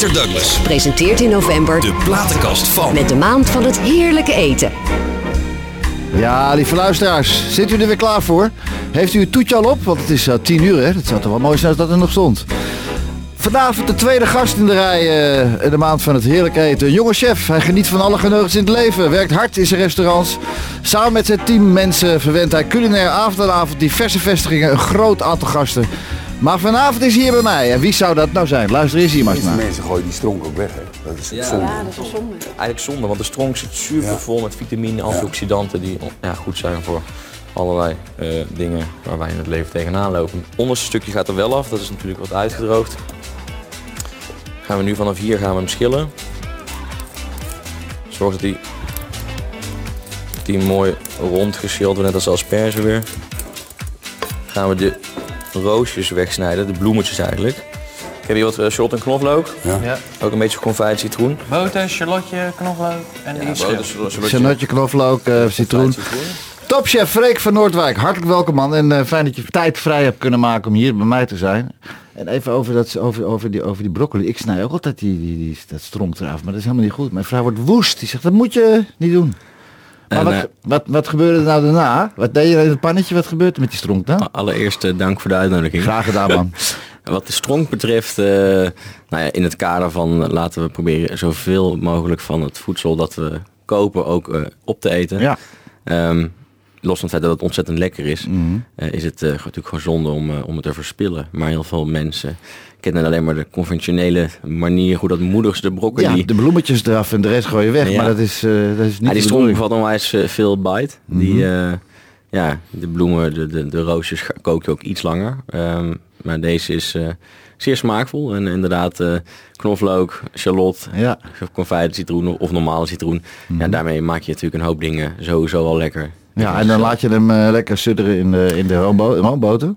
Peter Douglas. Presenteert in november De platenkast van. met de maand van het heerlijke eten. Ja, lieve luisteraars, zit u er weer klaar voor? Heeft u uw toetje al op? Want het is uh, tien uur, hè? Het zou toch wel mooi zijn als dat er nog stond. Vanavond de tweede gast in de rij eh, in de maand van het heerlijke eten. Een jonge chef, hij geniet van alle geneugens in het leven. Werkt hard in zijn restaurants. Samen met zijn team mensen verwendt hij culinair avond aan avond diverse vestigingen. Een groot aantal gasten. Maar vanavond is hier bij mij. En wie zou dat nou zijn? Luister eens hier maar eens De naar. mensen gooien die stronk ook weg, hè. Dat is Ja. zonde. Ja, dat is zonde. Eigenlijk zonde, want de stronk zit super Ja. vol met vitamine, antioxidanten die ja, goed zijn voor allerlei eh, dingen waar wij in het leven tegenaan lopen. Het onderste stukje gaat er wel af, dat is natuurlijk wat uitgedroogd. Gaan we nu vanaf hier gaan we hem schillen. Zorg dat die, die mooi rond geschild wordt, net als asperge weer. Gaan we de roosjes wegsnijden, de bloemetjes eigenlijk. Ik heb hier wat uh, shot en knoflook. Ja. Ook een beetje confijt citroen. Boter, shallotje, knoflook en die schil. Chanotje, knoflook, eh, citroen. Topchef Freek van Noordwijk, hartelijk welkom man. En eh, fijn dat je tijd vrij hebt kunnen maken om hier bij mij te zijn. En even over, dat, over, over, die, over die broccoli. Ik snij ook altijd die, die, die, dat stronk eraf, maar dat is helemaal niet goed. Mijn vrouw wordt woest. Die zegt, dat moet je niet doen. Maar wat, eh, wat, wat gebeurde er nou daarna? Wat deed je in het pannetje? Wat gebeurt er met die stronk dan? Allereerst eh, dank voor de uitnodiging. Graag gedaan man. Wat de stronk betreft, eh, nou ja, in het kader van laten we proberen zoveel mogelijk van het voedsel dat we kopen ook op te eten. Ja. Ehm, los van het feit dat het ontzettend lekker is, Mhm. is het natuurlijk gewoon zonde om, om het te verspillen. Maar heel veel mensen kennen alleen maar de conventionele manier hoe dat moeders de broccoli... Ja, de bloemetjes eraf en de rest gooi je weg. Ja. Maar dat is, eh, dat is niet Ja, die bedoeling. bevat onwijs eh, veel bite. Die, eh, ja, de bloemen, de, de, de roosjes kook je ook iets langer. Ehm, maar deze is zeer smaakvol. En inderdaad, knoflook, shallot, Ja. confijt citroen of normale citroen. Ja, daarmee maak je natuurlijk een hoop dingen sowieso al lekker. Ja, en dan laat je hem lekker sudderen in de, in de roombo- roomboter.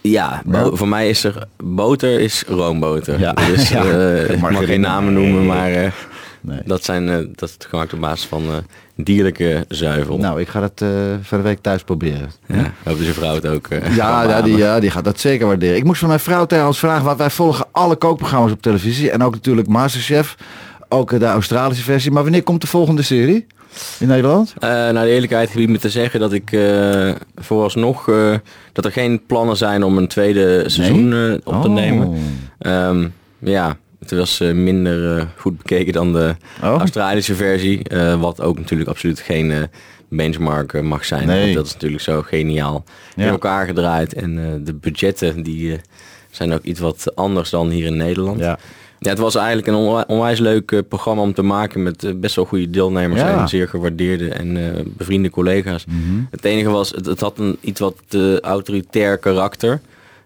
Ja, voor mij is er boter is roomboter. Ja. Dus Ja. eh, ik mag geen namen noemen, maar eh, Nee. dat, zijn, eh, dat is gemaakt op basis van dierlijke zuivel. Nou, ik ga dat van de week thuis proberen. Ja, hoop dat je vrouw het ook Ja, ja, die, ja, die gaat dat zeker waarderen. Ik moest van mijn vrouw trouwens vragen, want wij volgen alle kookprogramma's op televisie. En ook natuurlijk Masterchef. Ook de Australische versie. Maar wanneer komt de volgende serie? In Nederland? Eh, nou, de eerlijkheid gebied me te zeggen dat ik eh, vooralsnog eh, dat er geen plannen zijn om een tweede seizoen op te Oh. nemen. Ehm, ja, het was minder goed bekeken dan de Oh. Australische versie. wat ook natuurlijk absoluut geen benchmark mag zijn. Nee. Want dat is natuurlijk zo geniaal Ja. in elkaar gedraaid. En de budgetten die zijn ook iets wat anders dan hier in Nederland. Ja. Ja, het was eigenlijk een onwijs leuk eh, programma om te maken met eh, best wel goede deelnemers Ja. en zeer gewaardeerde en eh, bevriende collega's. Het enige was, het, het had een iets wat eh, autoritair karakter.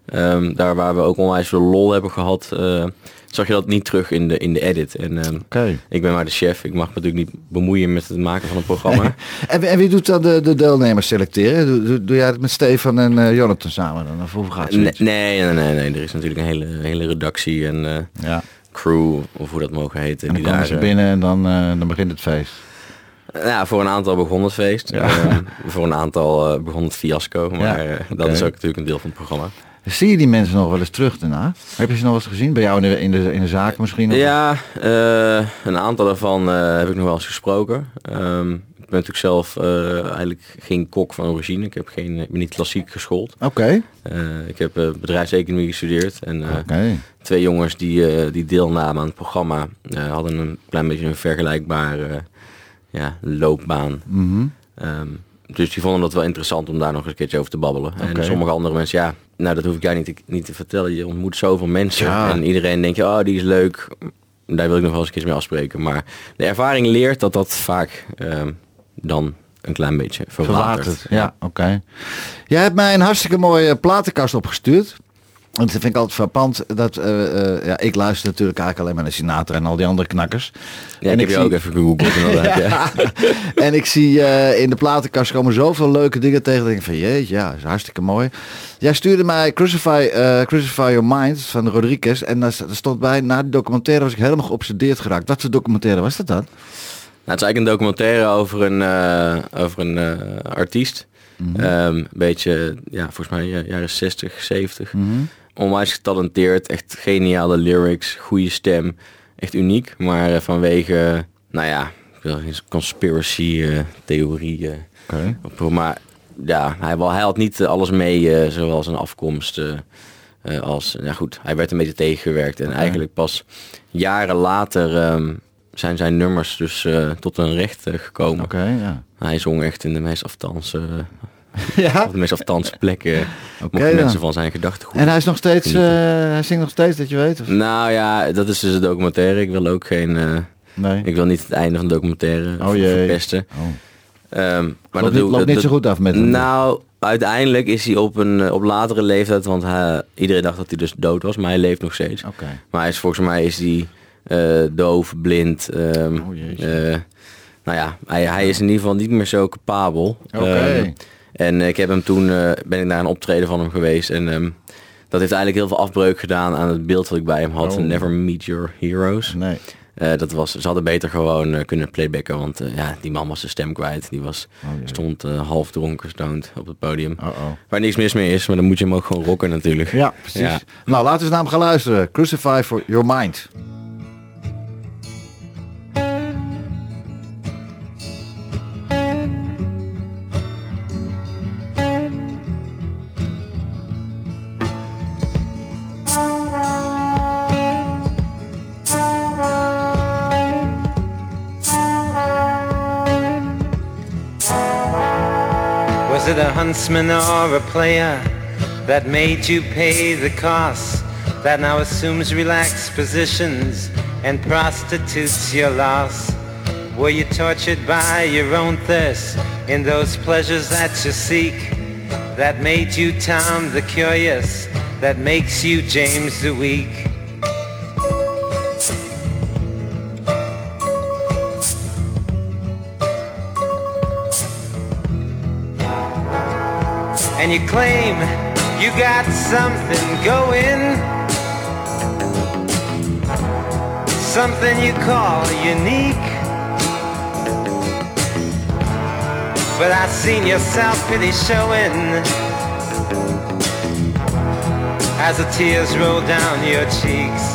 Ehm, daar waar we ook onwijs veel lol hebben gehad, eh, zag je dat niet terug in de, in de edit. En ehm, ik ben maar de chef, ik mag me natuurlijk niet bemoeien met het maken van een programma. En, wie- en wie doet dan de, de deelnemers selecteren? Doe, doe, doe jij het met Stefan en eh, Jonathan samen dan? Of hoe gaat nee, het? nee, nee, nee, nee, er is natuurlijk een hele, hele redactie en Ja. Crew, of hoe dat mogen heten. En dan die komen ze eh, binnen en dan, eh, dan begint het feest. Ja, voor een aantal begon het feest. Ja. Eh, voor een aantal eh, begon het fiasco. Maar Ja, eh, dat is ook natuurlijk een deel van het programma. Zie je die mensen nog wel eens terug daarna? Heb je ze nog wel eens gezien? Bij jou in de, in de, in de zaak misschien? Of- Ja, eh, een aantal daarvan eh, heb ik nog wel eens gesproken. Ehm, ben natuurlijk zelf eh, eigenlijk geen kok van origine. Ik, heb geen, ik ben niet klassiek geschoold. Oké. Eh, ik heb eh, bedrijfseconomie gestudeerd. En twee jongens die, die deelnamen aan het programma hadden een klein beetje een vergelijkbare ja, loopbaan. Mhm. Ehm, dus die vonden dat wel interessant om daar nog eens een keertje over te babbelen. En sommige andere mensen, ja, nou dat hoef ik jij niet te, niet te vertellen. Je ontmoet zoveel mensen Ja. en iedereen denkt, oh die is leuk. Daar wil ik nog wel eens een keer mee afspreken. Maar de ervaring leert dat dat vaak ehm, dan een klein beetje verwatert. Verwaterd, ja, oké. Jij hebt mij een hartstikke mooie platenkast opgestuurd. En dat vind ik altijd frappant. Dat, eh, eh, ja, ik luister natuurlijk eigenlijk alleen maar naar Sinatra en al die andere knakkers. Ja, en ik heb je zie- ook even gegoogeld. ja. en ik zie eh, in de platenkast komen zoveel leuke dingen tegen. Dat ik denk van jeetje, ja, is hartstikke mooi. Jij stuurde mij Crucify, Crucify Your Mind van Rodriguez. En daar st- daar stond bij, na die documentaire was ik helemaal geobsedeerd geraakt. Wat voor documentaire was dat dan? Nou, het is eigenlijk een documentaire over een, eh, over een eh, artiest. Mhm. Ehm, een beetje, ja, volgens mij ja, jaren 60, 70. Mhm. onwijs getalenteerd, echt geniale lyrics, goede stem, echt uniek. Maar eh, vanwege, nou ja, ik wil geen conspiracy theorieën. Oké. Op- Maar ja, hij, wel- hij had niet alles mee, zoals een afkomst. als, ja goed, hij werd een beetje tegengewerkt. En eigenlijk pas jaren later ehm, zijn zijn nummers dus eh, tot een recht eh, gekomen. Oké, ja. Hij zong echt in de meest aftanse, Ja? op de meest aftanse plekken. Mochten dan. mensen van zijn gedachtegoed. En hij is nog steeds, eh, hij zingt nog steeds, dat je weet? Of? Nou ja, dat is dus een documentaire. Ik wil ook geen... eh, Nee. ik wil niet het einde van de documentaire Oh jee. verpesten. Oh. Ehm, maar Loopt dat niet, doe- loopt niet zo goed af met hem. Nou, uiteindelijk is hij op een eh, op latere leeftijd, want hij, iedereen dacht dat hij dus dood was, maar hij leeft nog steeds. Maar hij is, volgens mij is hij eh, doof, blind. ehm, Oh, eh, nou ja, hij, hij is in ieder geval niet meer zo capabel. Oké. Ehm, en ik heb hem toen, eh, ben ik naar een optreden van hem geweest en ehm, dat heeft eigenlijk heel veel afbreuk gedaan aan het beeld dat ik bij hem had. Oh. Never meet your heroes. Nee. Eh, dat was, ze hadden beter gewoon eh, kunnen playbacken, want eh, ja, die man was zijn stem kwijt. Die was, Oh, stond eh, half dronken, stoned op het podium. Oh, oh. Waar niks mis mee is, maar dan moet je hem ook gewoon rocken natuurlijk. Ja, precies. Ja. Nou, laten we eens naar hem gaan luisteren. Crucify for Your Mind. Huntsman or a player that made you pay the cost? That now assumes relaxed positions and prostitutes your loss? Were you tortured by your own thirst in those pleasures that you seek? That made you Tom the Curious, that makes you James the Weak? You claim you got something going, something you call unique. But I've seen your self-pity showing as the tears roll down your cheeks.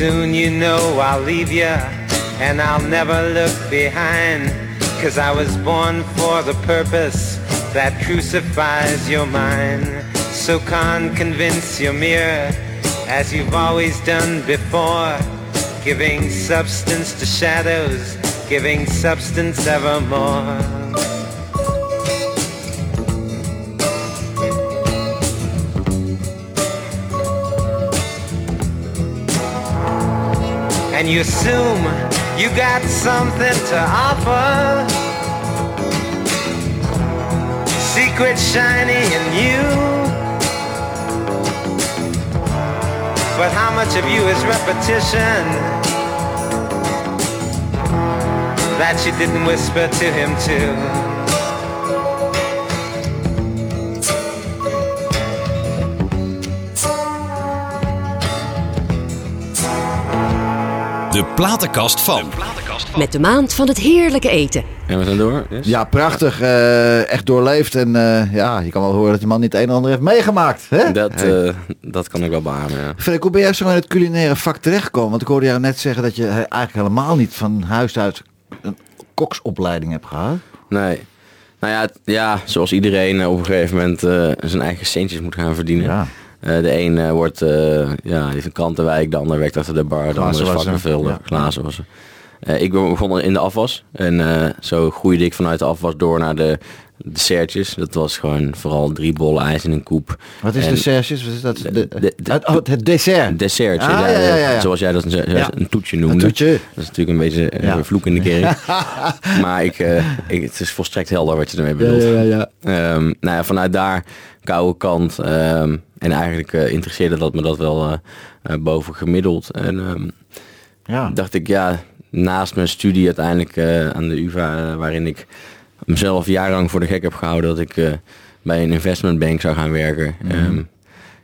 Soon you know I'll leave ya and I'll never look behind. Cause I was born for the purpose that crucifies your mind. So con convince your mirror as you've always done before. Giving substance to shadows, giving substance evermore you assume you got something to offer. Secret shiny in you. But how much of you is repetition that you didn't whisper to him too? De platenkast van. Met de maand van het heerlijke eten. En we zijn door. Yes? Ja, prachtig. eh, echt doorleefd. En eh, ja, je kan wel horen dat die man niet het een en ander heeft meegemaakt. Hè? Dat, Hey. eh, dat kan ik wel beamen, ja. Frederik, hoe ben jij zo in het culinaire vak terechtgekomen? Want ik hoorde jou net zeggen dat je eigenlijk helemaal niet van huis uit een koksopleiding hebt gehad. Nee. Nou ja, ja zoals iedereen op een gegeven moment eh, zijn eigen centjes moet gaan verdienen. Ja. Eh, de een eh, wordt, eh, ja, heeft een krantenwijk, de ander werkt achter de bar, de ander is vakkenvulder, glazen. Eh, ik begon in de afwas en zo groeide ik vanuit de afwas door naar de dessertjes. Dat was gewoon vooral drie bollen ijs in een koep. Wat is En- de serges? Wat is dat? De, de- de- het, oh, het dessert. Dessertje, Ah, ja, zoals jij dat een, toetje noemde. Een toetje. Dat is natuurlijk een beetje een vloek in de kerk. maar ik, eh, ik, het is volstrekt helder wat je ermee bedoelt. ja, ja. Ehm, nou ja, vanuit daar koude kant. ehm, en eigenlijk eh, interesseerde dat me dat wel eh, boven gemiddeld. En ehm, ja. dacht ik, ja, naast mijn studie uiteindelijk aan de UvA, waarin ik mezelf jarenlang voor de gek heb gehouden dat ik eh, bij een investmentbank zou gaan werken. Mhm. Ehm,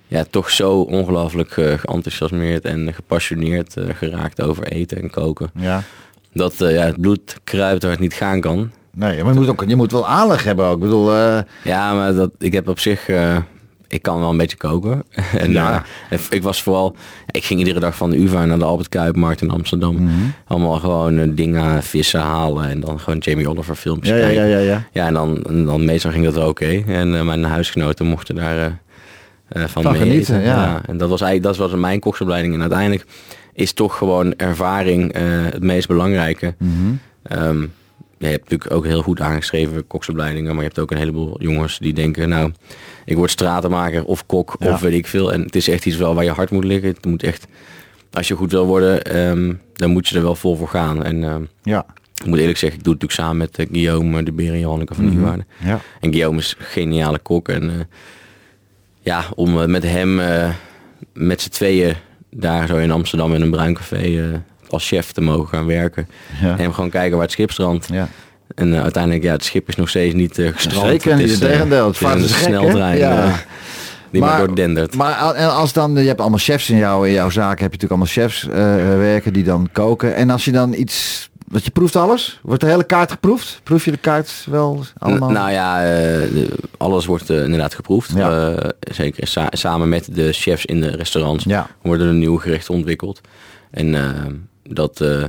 ja, toch zo ongelooflijk geenthousiasmeerd en gepassioneerd eh, geraakt over eten en koken. Ja. Dat ja, het bloed kruipt waar het niet gaan kan. Nee, maar je moet, ook, je moet wel aanleg hebben ook. Ik bedoel, Ja, maar dat, ik heb op zich... ik kan wel een beetje koken. en Ja. eh, ik was vooral... Ik ging iedere dag van de UvA naar de Albert Kuipmarkt in Amsterdam. Mhm. Allemaal gewoon eh, dingen, vissen halen. En dan gewoon Jamie Oliver filmpjes ja, ja, kijken. ja, ja, ja. Ja, en dan, dan meestal ging dat wel oké. En eh, mijn huisgenoten mochten daar van, Van genieten, eten. ja. En dat was eigenlijk dat was mijn koksopleiding. En uiteindelijk is toch gewoon ervaring het meest belangrijke. Mhm. Ehm, je hebt natuurlijk ook heel goed aangeschreven koksopleidingen. Maar je hebt ook een heleboel jongens die denken... nou, ik word stratenmaker of kok Ja. of weet ik veel. En het is echt iets wel waar je hart moet liggen. Het moet echt... Als je goed wil worden, ehm, dan moet je er wel vol voor gaan. En ehm, Ja. ik moet eerlijk zeggen, ik doe het natuurlijk samen met eh, Guillaume de Beer en Johanneke van Mhm. Nieuwwaarde. ja. En Guillaume is een geniale kok. En eh, ja, om eh, met hem, met z'n tweeën, daar zo in Amsterdam in een bruin café als chef te mogen gaan werken. Ja. En gewoon kijken waar het schip strandt. ja. En eh, uiteindelijk, ja, het schip is nog steeds niet eh gestrand. Zeker niet, is, het eh, tegendeel. Het is vaart een gek, hè? sneltrein Ja. eh, die maar, Maar- doordendert. Maar als dan, je hebt allemaal chefs in, jou, in jouw zaak, heb je natuurlijk allemaal chefs werken die dan koken. En als je dan iets, wat je proeft alles? Wordt de hele kaart geproefd? Proef je de kaart wel allemaal? N- Nou ja, de- alles wordt inderdaad geproefd. Ja. Zeker sa- samen met de chefs in de restaurants Ja. worden er nieuwe gerechten ontwikkeld. En dat, eh,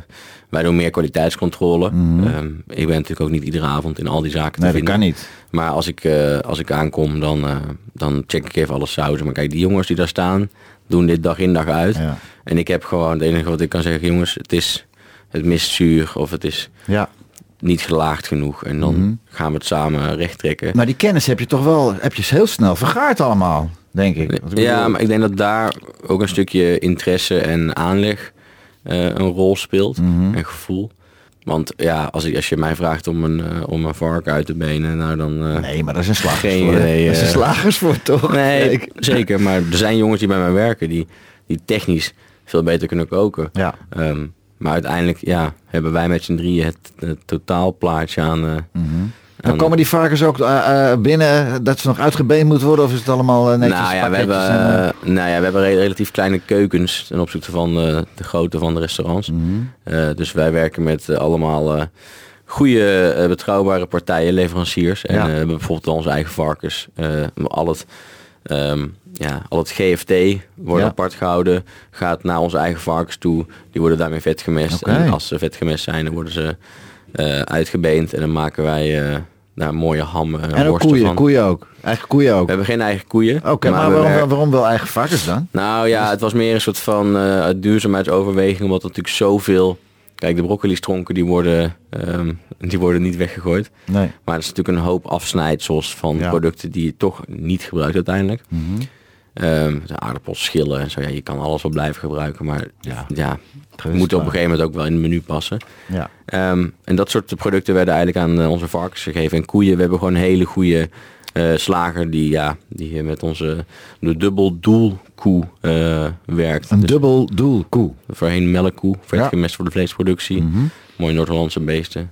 wij doen meer kwaliteitscontrole. Ehm, ik ben natuurlijk ook niet iedere avond in al die zaken Mhm. nee, te dat vinden. kan niet. Maar als ik, eh, als ik aankom, dan, eh, dan check ik even alle sauzen. Maar kijk, die jongens die daar staan, doen dit dag in dag uit. Ja. En ik heb gewoon, het enige wat ik kan zeggen, jongens, het is het mist zuur of het is Ja. niet gelaagd genoeg. En dan Mhm. gaan we het samen recht trekken. Maar die kennis heb je toch wel, heb je heel snel vergaard allemaal, denk ik. Ja, maar ik denk dat daar ook een stukje interesse en aanleg een rol speelt. Mhm. En gevoel. Want ja, als, ik, als je mij vraagt om een, eh, om een vark uit te benen, nou dan... eh, Nee, maar dat is een slagers Geen voor. dat is een eh. slagers voor, toch? Nee, Ik- zeker. Maar er zijn jongens die bij mij werken die, die technisch veel beter kunnen koken. Ja. Ehm, maar uiteindelijk ja, hebben wij met z'n drieën het, het totaalplaatje aan... eh, Dan komen die varkens ook eh, binnen dat ze nog uitgebeend moeten worden? Of is het allemaal eh, netjes nou, ja, we hebben, en, nou ja, we hebben re- relatief kleine keukens ten opzichte van de grootte van de restaurants. Mhm. Dus wij werken met allemaal goede, betrouwbare partijen, leveranciers. En Ja. we hebben bijvoorbeeld onze eigen varkens. Eh, al, het, ehm, ja, al het GFT wordt Ja. apart gehouden, gaat naar onze eigen varkens toe. Die worden daarmee vet gemest. Oké. En als ze vet gemest zijn, dan worden ze uitgebeend. En dan maken wij eh daar mooie ham en en ook koeien, van. koeien ook. Eigen koeien ook. We hebben geen eigen koeien. Oké, maar, waarom, werken- waarom wel eigen varkens dan? nou ja, het was meer een soort van eh, duurzaamheidsoverweging, omdat er natuurlijk zoveel... Kijk, de broccoli-stronken die worden, ehm, die worden niet weggegooid. Nee. Maar er is natuurlijk een hoop afsnijdsels van Ja. producten die je toch niet gebruikt uiteindelijk. Mhm. Ehm, de aardappels, schillen en zo. Ja, je kan alles wel blijven gebruiken, maar Ja. ja, Gewist moet op een gegeven moment ook wel in het menu passen. Ja. Ehm, en dat soort producten werden eigenlijk aan eh, onze varkens gegeven. En koeien, we hebben gewoon een hele goede eh, slager die, ja, die met onze de dubbel doel koe eh, werkt. Een Dus dubbel doel koe. voorheen melkkoe, vet Ja. gemest voor de vleesproductie. Mhm. Mooi Noord-Hollandse beesten.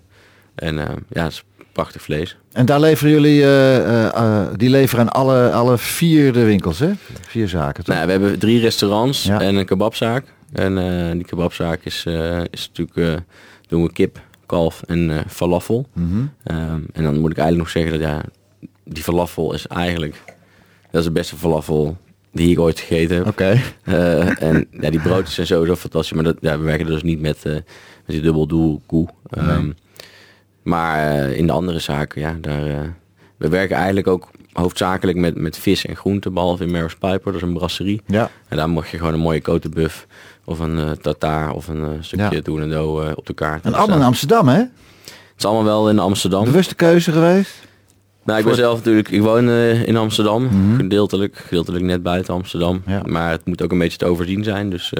En eh, ja, het prachtig vlees. En daar leveren jullie, eh, eh, eh, die leveren aan alle, alle vier de winkels, hè? Vier zaken, toch? Nou, we hebben drie restaurants Ja. en een kebabzaak. En die kebabzaak is, is natuurlijk, doen we kip, kalf en falafel. Mhm. Ehm, en dan moet ik eigenlijk nog zeggen dat ja, die falafel is eigenlijk, dat is de beste falafel die ik ooit gegeten heb. Oké. En ja, die broodjes zijn sowieso fantastisch, maar dat, ja, we werken dus niet met, met die dubbel doel koe. Ehm, Maar eh, in de andere zaken, ja, daar, eh, we werken eigenlijk ook hoofdzakelijk met, met vis en groenten, behalve in Maris Piper, dat is een brasserie. Ja. En daar mag je gewoon een mooie kotenbuff of een eh tartaar of een stukje Ja. doen en do op de kaart. En allemaal in Amsterdam, hè? het is allemaal wel in Amsterdam. Bewuste keuze geweest? Nou, ik ben zelf natuurlijk, ik woon in Amsterdam, Mhm. gedeeltelijk, gedeeltelijk net buiten Amsterdam. Ja. Maar het moet ook een beetje te overzien zijn. Dus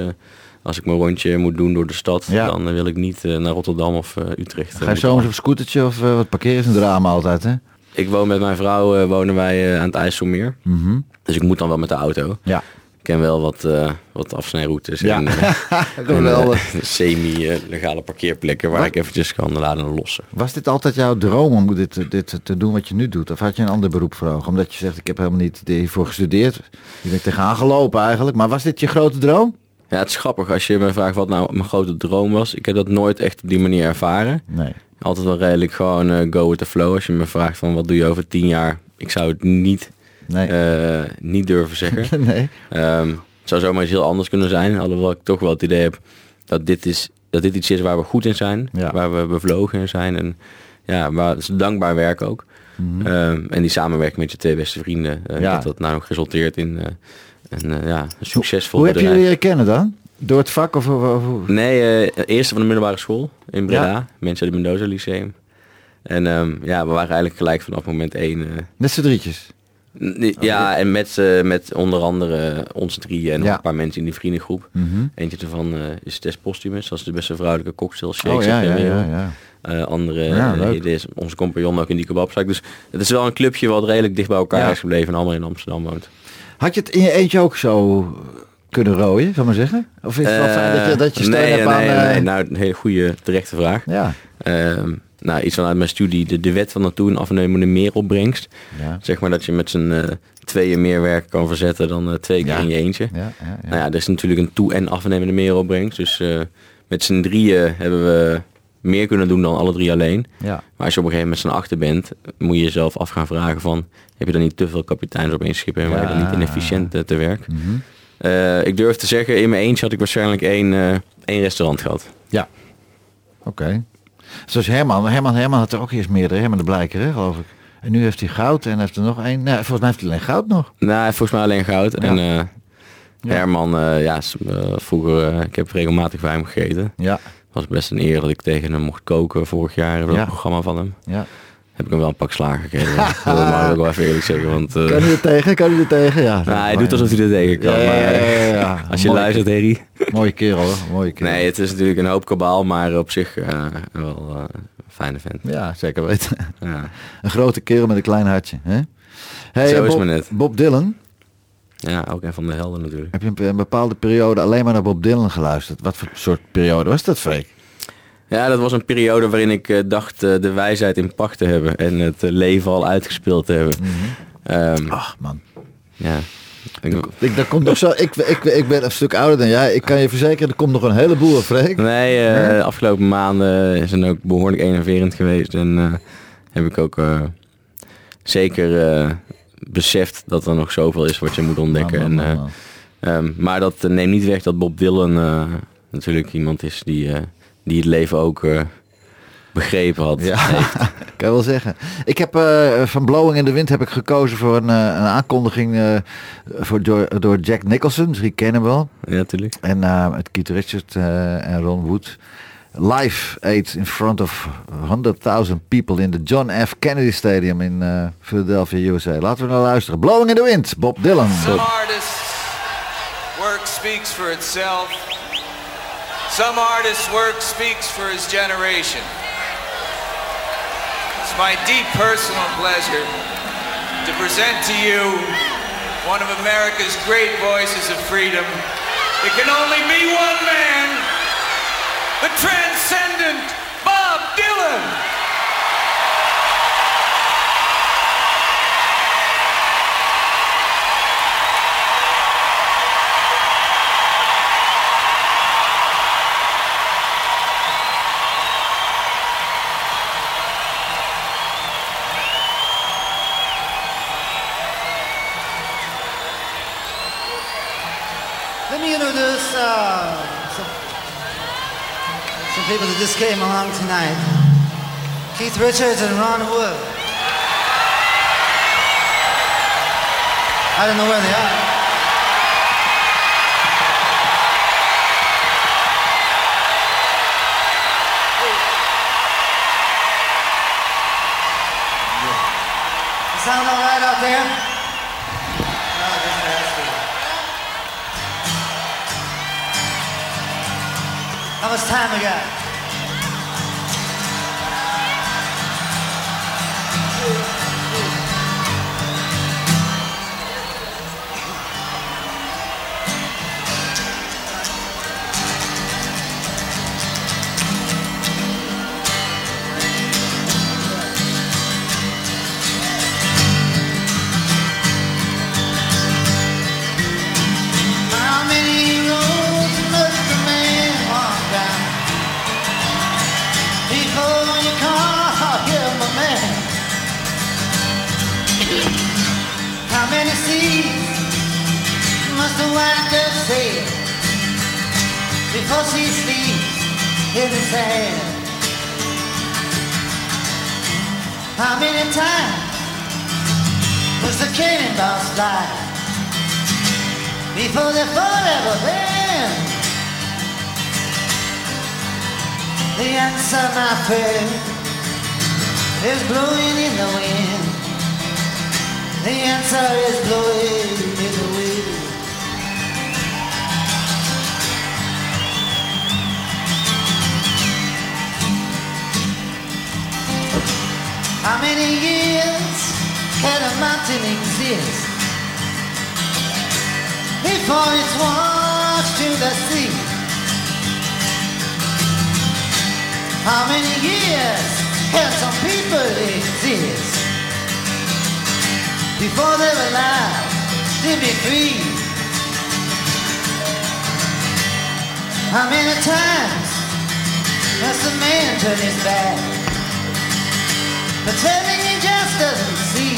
als ik mijn rondje moet doen door de stad, Ja. dan eh, wil ik niet eh, naar Rotterdam of eh, Utrecht. Ga je zomers op scootertje of wat parkeren is een drama altijd, hè? Ik woon met mijn vrouw, wonen wij aan het IJsselmeer. Mhm. Dus ik moet dan wel met de auto. Ja. ken wel wat, wat afsnijroutes Ja. en, en, eh, semi-legale parkeerplekken waar Wat? ik eventjes kan laden lossen. Was dit altijd jouw droom om dit, dit te doen wat je nu doet? Of had je een ander beroep voor ogen? Omdat je zegt, ik heb helemaal niet hiervoor gestudeerd. Je bent tegenaan gelopen eigenlijk. Maar was dit je grote droom? Ja, het is grappig als je me vraagt wat nou mijn grote droom was. Ik heb dat nooit echt op die manier ervaren. Nee. Altijd wel redelijk gewoon eh, go with the flow. Als je me vraagt van wat doe je over tien jaar? Ik zou het niet, Nee. eh, niet durven zeggen. nee. Ehm, het zou zomaar iets heel anders kunnen zijn. Alhoewel ik toch wel het idee heb dat dit, is, dat dit iets is waar we goed in zijn. Ja. Waar we bevlogen in zijn. En ja, waar het is dankbaar werk ook. Ehm, en die samenwerking met je twee beste vrienden. eh, Mhm. Ja. Dat dat nou ook resulteert in een, eh, ja, succesvol Hoe heb je leren kennen dan? Door het vak of... of, Nee, eh, eerste van de middelbare school in Breda. Ja. Mensen uit het Mendoza Lyceum. En ehm, ja, we waren eigenlijk gelijk vanaf moment één. eh, Met z'n drietjes? n- ja, en met, met onder andere ons drieën en nog een paar mensen in die vriendengroep. Mhm. Eentje ervan is Tess Postumus. Dat is de beste vrouwelijke cocktail shake Oh ja, ja, ja. ja. Andere is onze compagnon ook in die kebabzaak. Dus het is wel een clubje wat redelijk dicht bij elkaar is gebleven en allemaal in Amsterdam woont. Had je het in je eentje ook zo kunnen rooien, zal ik maar zeggen? Of is het wel fijn dat je, dat je steun nee, hebt nee, aan... eh, nee, nou, een hele goede, terechte vraag. Ja. Ehm, nou, iets vanuit mijn studie, de, de wet van naartoe en afnemende meeropbrengst. Ja. Zeg maar dat je met z'n eh, tweeën meer werk kan verzetten dan eh, twee keer Ja. in je eentje. Ja. Nou ja, er is natuurlijk een toe- en afnemende meeropbrengst. Dus eh, met z'n drieën hebben we meer kunnen doen dan alle drie alleen. ja. Maar als je op een gegeven moment met z'n achter bent, moet je jezelf af gaan vragen van... heb je dan niet te veel kapiteins op één schip en waar je dan niet inefficiënt eh, te werk? Mhm. Eh, ik durf te zeggen, in mijn eentje had ik waarschijnlijk één, eh, één restaurant gehad. Ja. Oké. Zoals Herman. Herman. Herman had er ook eerst meerdere. Herman de Blijker, hè, geloof ik. En nu heeft hij goud en heeft er nog één. Nee, volgens mij heeft hij alleen goud nog. Nou, heeft volgens mij alleen goud. Ja. En Herman, ja, vroeger, ik heb regelmatig bij hem gegeten. Ja. Was best een eer dat ik tegen hem mocht koken vorig jaar. Dat Ja. programma van hem. ja. Heb ik hem wel een pak slagen gegeven. dat mag ik wel even eerlijk zeggen. Want eh, Kan hij er tegen? Kan hij er tegen? Ja. nou, hij doet alsof hij er tegen kan. Ja, ja, maar, ja, eh. Als je Mooi- luistert, Harry. Mooie kerel hoor. Mooie kerel. Nee, het is natuurlijk een hoop kabaal, maar op zich eh, wel eh, een fijne vent. Ja, zeker weten. Ja. Een grote kerel met een klein hartje. Hè? Hey, Zo is Bob, het net. Bob Dylan. Ja, ook een van de helden natuurlijk. Heb je een, bepaalde periode alleen maar naar Bob Dylan geluisterd? Wat voor soort periode was dat, Freek? Ja, dat was een periode waarin ik eh, dacht eh, de wijsheid in pacht te hebben en het eh, leven al uitgespeeld te hebben. Ehm, Ach man. ja. Ik- Ik, daar komt nog zo, ik, ik, ik ben een stuk ouder dan jij. Ik kan je verzekeren, er komt nog een heleboel, Freek. Nee, de afgelopen maanden zijn ook behoorlijk enerverend geweest. En heb ik ook zeker beseft dat er nog zoveel is wat je moet ontdekken. Man, man, en, eh, ehm, maar dat eh, neemt niet weg dat Bob Dylan eh, natuurlijk iemand is die, die het leven ook begrepen had. Ja, kan je wel zeggen. Ik heb van Blowing in the Wind heb ik gekozen voor een, een aankondiging voor, door, door Jack Nicholson. Dus die kennen hem wel. Ja, natuurlijk. En met Keith Richards en Ron Wood. Live Aid in front of 100.000 people in the John F. Kennedy Stadium in eh, Philadelphia, USA. Laten we naar luisteren. Blowing in the Wind, Bob Dylan. Some artists' work speaks for itself. Some artists' work speaks for his generation. It's my deep personal pleasure to present to you one of America's great voices of freedom. It can only be one man, the transcendent Bob Dylan. Let me introduce uh, people that just came along tonight. Keith Richards and Ron Wood. I don't know where they are. Sound all right out there? How much time we got? Before she sleeps in the sand? How many times was the cannonballs fly before they forever bend? The answer, my friend, is blowing in the wind. The answer is blowing in the wind. How many years can a mountain exist before it's washed to the sea? How many years can some people exist before they're allowed to be free? How many times must a man turn his back? Pretending he just doesn't see.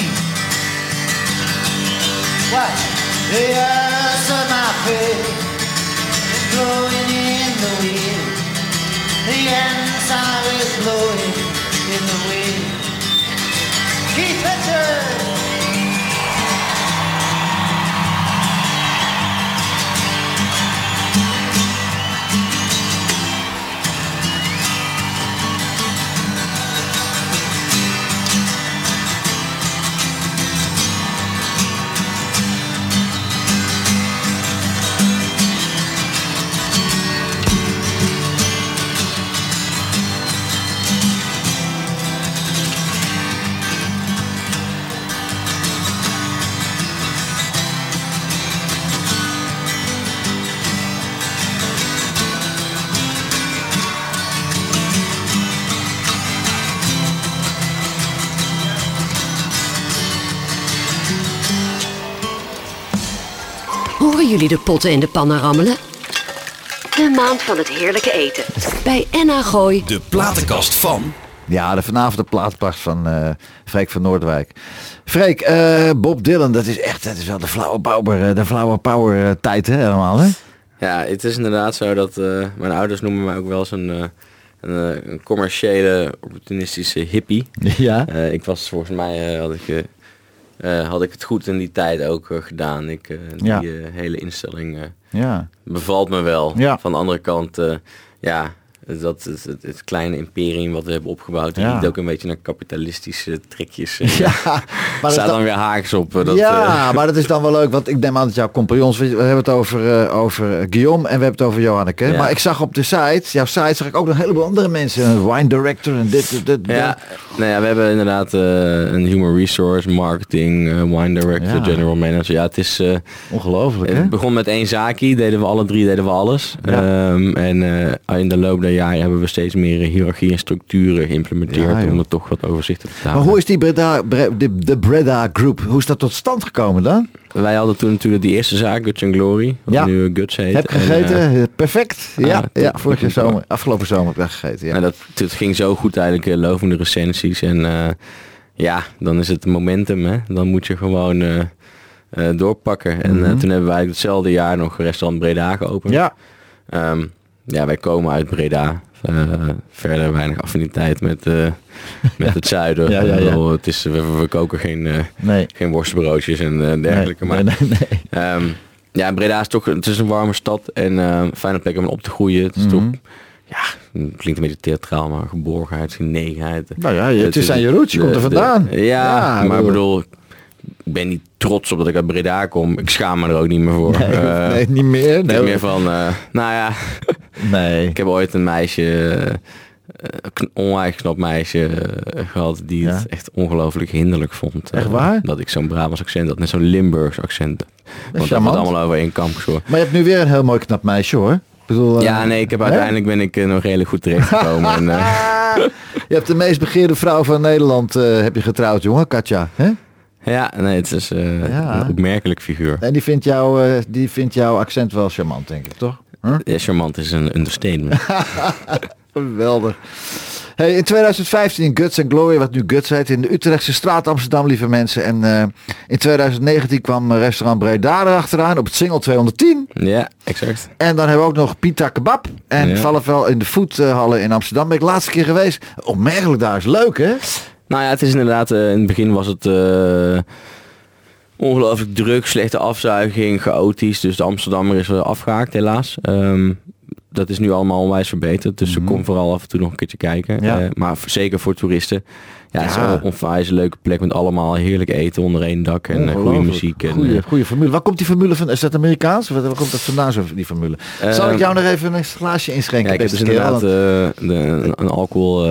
Watch the answer, my friend, is blowing in the wind. The answer is blowing in the wind. Keith Richards. Jullie de potten en de pannen rammelen? De maand van het heerlijke eten. Bij Enna Gooi. De platenkast van. Ja, de vanavond de plaatpas van eh Freek van Noordwijk. Freek, eh, Bob Dylan, dat is echt, dat is wel de flower power, eh, de flower power tijd hè, allemaal hè? Ja, het is inderdaad zo dat eh, mijn ouders noemen mij ook wel eens een, eh, een, een commerciële, opportunistische hippie. Ja. Eh, ik was volgens mij, eh, had, ik, eh, had ik het goed in die tijd ook eh, gedaan. Ik, eh, die Ja. hele instelling Ja. bevalt me wel. Ja. Van de andere kant, eh, ja, dat, het, het, het kleine imperium wat we hebben opgebouwd, die Ja. ook een beetje naar kapitalistische trekjes. eh. Ja, maar is staat dan- dan weer haaks op. eh, Dat, ja, eh, maar dat is dan wel leuk, want ik neem aan dat jouw compagnons, we hebben het over, over Guillaume en we hebben het over Johanneke. Ja. Maar ik zag op de site, jouw site, zag ik ook nog een heleboel andere mensen. Een wine director en dit, dit, dit. Ja, nou ja, we hebben inderdaad een human resource, marketing, wine director, general manager. Ja, het is... Ongelooflijk, hè? het begon met één zaakje, deden we alle drie, deden we alles. Ja. Ehm, en in de loop der jaren hebben we steeds meer eh, hiërarchie en structuren geïmplementeerd Ja, om het toch wat overzichtelijk te Maar houden. hoe is die Breda, Bre- de, de Breda Group, hoe is dat tot stand gekomen dan? Wij hadden toen natuurlijk die eerste zaak, Guts and Glory, wat Ja. nu Guts heet. Heb En, gegeten? eh, Perfect. ah, Ja, ja vorig jaar zomer, afgelopen zomer heb ik gegeten. Ja. En dat, het ging zo goed eigenlijk, eh, lovende recensies. En eh, ja, dan is het momentum, hè. Dan moet je gewoon eh, eh, doorpakken. En eh, Mhm. toen hebben wij hetzelfde jaar nog restaurant Breda geopend. ja. Ehm, ja, wij komen uit Breda. Eh, verder weinig affiniteit met, eh, met het zuiden. Ja, ja, ja. Bedoel, Het is, we, we koken geen, Nee. geen worstbroodjes en dergelijke. nee, maar nee. Ehm, ja, Breda is toch het is een warme stad en een fijne plek om op te groeien. Het is Mhm. toch, ja, het klinkt een beetje theatraal, maar geborgenheid, genegenheid. Nou ja, het is aan je roots, je komt er vandaan. de- ja, maar ik bedoel- bedoel, ik ben niet trots op dat ik uit Breda kom. Ik schaam me er ook niet meer voor. Nee, Eh, nee, niet meer. Nee, meer van, eh, nou ja, nee. ik heb ooit een meisje, eh, een onwijs knap meisje eh, gehad die Ja. het echt ongelooflijk hinderlijk vond. Echt waar? Dat ik zo'n Brabants accent had, net zo'n Limburgs accent. Want dat wordt allemaal over één kamp geschoren. Maar je hebt nu weer een heel mooi knap meisje hoor. Bedoel, Ja, nee, ik heb uiteindelijk ben ik nog redelijk goed terechtgekomen. en, Je hebt de meest begeerde vrouw van Nederland heb je getrouwd, jongen, Katja. Hè? Ja, nee, het is eh, Ja. een opmerkelijk figuur. En die vindt, jou, eh, die vindt jouw accent wel charmant, denk ik, toch? Huh? Ja, charmant is een understatement. Geweldig. Hey, in 2015 Guts and Glory, wat nu Guts heet, in de Utrechtse straat Amsterdam, lieve mensen. En eh, in 2019 kwam restaurant Breda erachteraan op het single 210. Ja, exact. En dan hebben we ook nog Pita Kebab en Ja. Falafel in de voethallen in Amsterdam. Ben ik laatste keer geweest. Opmerkelijk daar is leuk, hè? Nou ja, het is inderdaad, eh, in het begin was het eh, ongelooflijk druk, slechte afzuiging, chaotisch. Dus de Amsterdammer is er afgehaakt helaas. Ehm, dat is nu allemaal onwijs verbeterd. Dus ze kom vooral af en toe nog een keertje kijken. Ja. Eh, maar zeker voor toeristen. Ja, het is een onwijs leuke plek met allemaal heerlijk eten onder één dak. En goede muziek. En, Goeie, goeie formule. Waar komt die formule van? Is dat Amerikaans? Waar komt dat vandaan, zo, die formule? Zal ik Ehm, jou nog even een glaasje inschenken? Ja, ik heb dus inderdaad de, een, alcohol,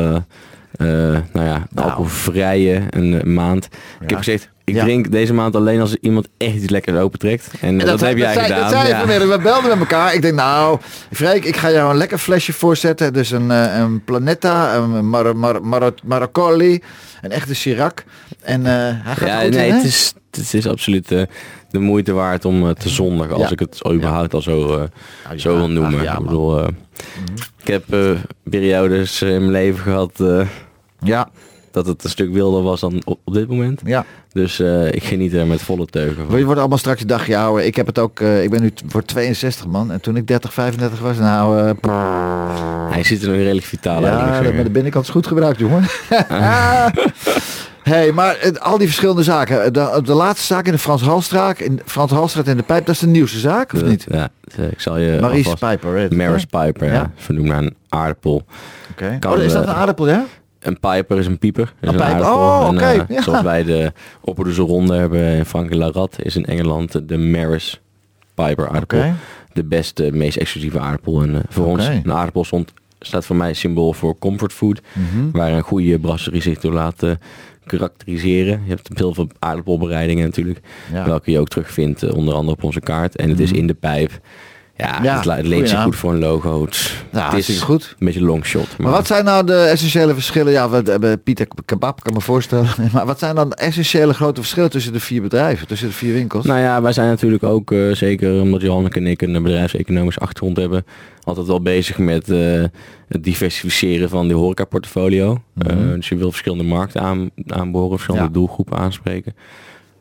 nou ja, Nou. alcoholvrije een, een maand. Ik heb gezegd, ik Ja. drink deze maand alleen als iemand echt iets lekkers opentrekt. En, En dat, heb jij zei, gedaan. Dat zei je ja. vanmiddag. We belden met elkaar. Ik denk, nou, Freek, ik ga jou een lekker flesje voorzetten. Dus een, eh, een Planeta, een Mar Mar Mar Maracoli, een echte Chirac. En eh, hij gaat Ja, goed nee, in, het is, het is absoluut eh, de moeite waard om eh, te zondigen. Als Ja. ik het überhaupt al zo, eh, ja, zo wil noemen. ach ja, ik bedoel, eh, ik heb eh, periodes in mijn leven gehad eh, Ja, dat het een stuk wilder was dan op, op dit moment. ja. Dus eh, ik geniet er met volle teugen van. Je wordt allemaal straks een dagje ouder. Ik heb het ook, eh, ik ben nu voor 62 man. En toen ik 30, 35 was, nou... eh, Hij ziet er nog redelijk vitaal uit. ja, maar de binnenkant is goed gebruikt, jongen. hey, maar het- al die verschillende zaken. De, de laatste zaak in de Frans Halstraat, in Frans Halstraat in de Pijp, dat is de nieuwste zaak, of Dat- niet? Ja, ik zal je alvast- Piper, Maris? Piper, ja. Vernoemd naar een aardappel. Oké. Oh, is dat een aardappel, ja? Een piper is een pieper. Is Een een. Oh, En, oké, eh, ja. Zoals wij de Opperdoeze Ronde hebben in Frankrijk La Rat, is in Engeland de Maris Piper aardappel. De beste, meest exclusieve aardappel. En eh, voor ons, een aardappel stond, staat voor mij symbool voor comfort food. Mhm. Waar een goede brasserie zich door laat eh, karakteriseren. Je hebt heel veel aardappelbereidingen natuurlijk. Ja. Welke je ook terugvindt, onder andere op onze kaart. En het is in de pijp. Ja. Ja, het, het leent zich goed voor een logo. Het, Ja, het is goed. een beetje long shot. Maar wat zijn nou de essentiële verschillen? Ja, we hebben Pieter Kebab, kan me voorstellen. Maar wat zijn dan de essentiële grote verschillen tussen de vier bedrijven, tussen de vier winkels? Nou ja, wij zijn natuurlijk ook, eh, zeker omdat Johanneke en ik een bedrijfseconomische achtergrond hebben, altijd wel bezig met eh, het diversificeren van die horecaportfolio. Mhm. Eh, dus je wil verschillende markten aan, aanboren, verschillende Ja. doelgroepen aanspreken.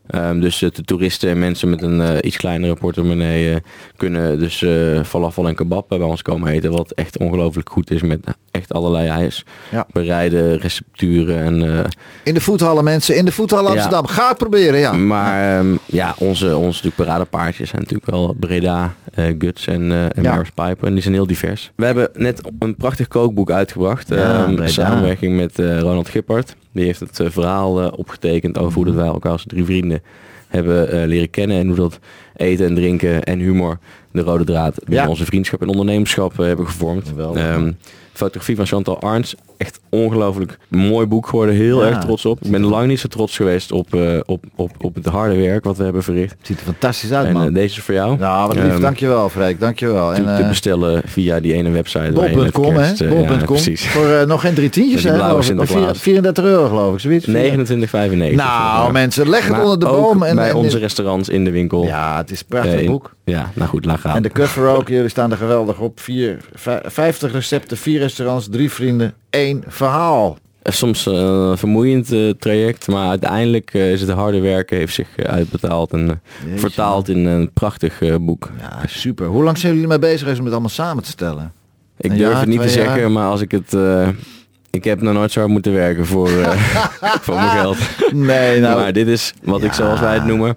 Ehm, dus eh, de toeristen en mensen met een eh, iets kleinere portemonnee eh, kunnen dus eh falafel en kebab bij ons komen eten. Wat echt ongelooflijk goed is met echt allerlei ijs. Ja. Bereide recepturen en In de voethallen mensen, in de voethallen Ja. Amsterdam. Ga het proberen, ja. Maar ehm, ja, onze, onze natuurlijk paradepaardjes zijn natuurlijk wel Breda, Guts en, eh en Ja. Piper. En die zijn heel divers. We hebben net een prachtig kookboek uitgebracht. Ja, in samenwerking met Ronald Gippard. Die heeft het eh, verhaal eh, opgetekend over hoe dat wij elkaar als drie vrienden hebben eh, leren kennen. En hoe dat eten en drinken en humor de rode draad binnen Ja. onze vriendschap en ondernemerschap hebben gevormd. Man. Fotografie van Chantal Arns. Echt ongelooflijk mooi boek geworden. Heel Ja. erg trots op. Ik ben lang niet zo trots geweest op, eh, op, op, op het harde werk wat we hebben verricht. Het ziet er fantastisch uit, En man. eh, deze is voor jou. nou, wat lief. Ehm, dankjewel, Freek. Dankjewel. En, te eh, bestellen via die ene website. Bol.com, hè? ja, Bol.com. precies. Voor nog geen drie tientjes, hè? blauwe geloof ik. Of Sinterklaas. vier- 34 euro, geloof ik. Zoiets. 29,95. Nou, mensen, leg het onder de boom. En, bij en- onze restaurants in de winkel. Ja, het is een prachtig in- boek. Ja, nou goed, laat gaan. En de cover ook, jullie staan er geweldig op. Vier, vij- 50 recepten, vier restaurants, drie vrienden, één verhaal. Eh, Soms eh, een vermoeiend eh, traject, maar uiteindelijk eh, is het harde werken heeft zich eh, uitbetaald en eh, Jeetje, vertaald in een prachtig eh, boek. Ja, super. Hoe lang zijn jullie mee bezig om het allemaal samen te stellen? Ik Een durf jaar, het niet te zeggen, maar als ik het... eh, ik heb nog nooit zo hard moeten werken voor, eh, voor mijn geld. Nee, nou... maar dit is, wat ik zoals wij het noemen, eh,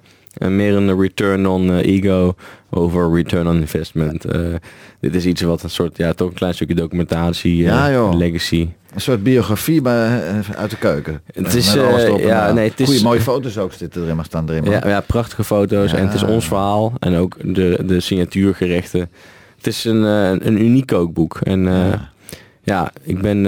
meer een return on eh, ego over return on investment. Eh, dit is iets wat een soort, ja, toch een klein stukje documentatie, eh, Ja, legacy. Een soort biografie maar, eh, uit de keuken. Het is, en ja, nee, het is- Goeie mooie foto's ook zitten erin, maar staan erin. Ja, ja, prachtige foto's Ja. en het is ons verhaal en ook de, de signatuurgerechten. Het is een, een uniek kookboek. En Ja. ja, ik ben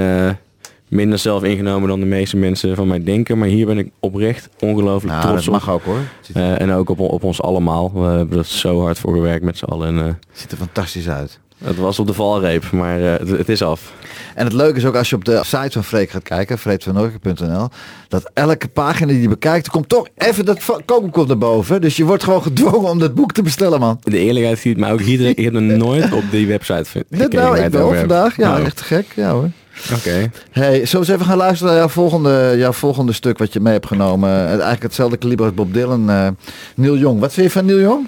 minder zelf ingenomen dan de meeste mensen van mij denken. Maar hier ben ik oprecht ongelooflijk Nou, trots dat op. mag ook hoor. Eh, en ook op, op ons allemaal. We hebben er zo hard voor gewerkt met z'n allen. En, eh, ziet er fantastisch uit. het was op de valreep, maar eh, het, het is af. En het leuke is ook als je op de site van Freek gaat kijken, freekvannorken.nl, dat elke pagina die je bekijkt, komt toch even dat kookboek komt naar boven. Dus je wordt gewoon gedwongen om dat boek te bestellen, man. De eerlijkheid ziet mij ook hier. Ik heb nog nooit op die website vind- Net nou, ik wel vandaag. Ja, Nou, echt te gek. Ja hoor. Oké. Hey, zullen we eens even gaan luisteren naar jouw volgende, jouw volgende stuk wat je mee hebt genomen? Eigenlijk hetzelfde kaliber als Bob Dylan. eh Neil Young. Wat vind je van Neil Young?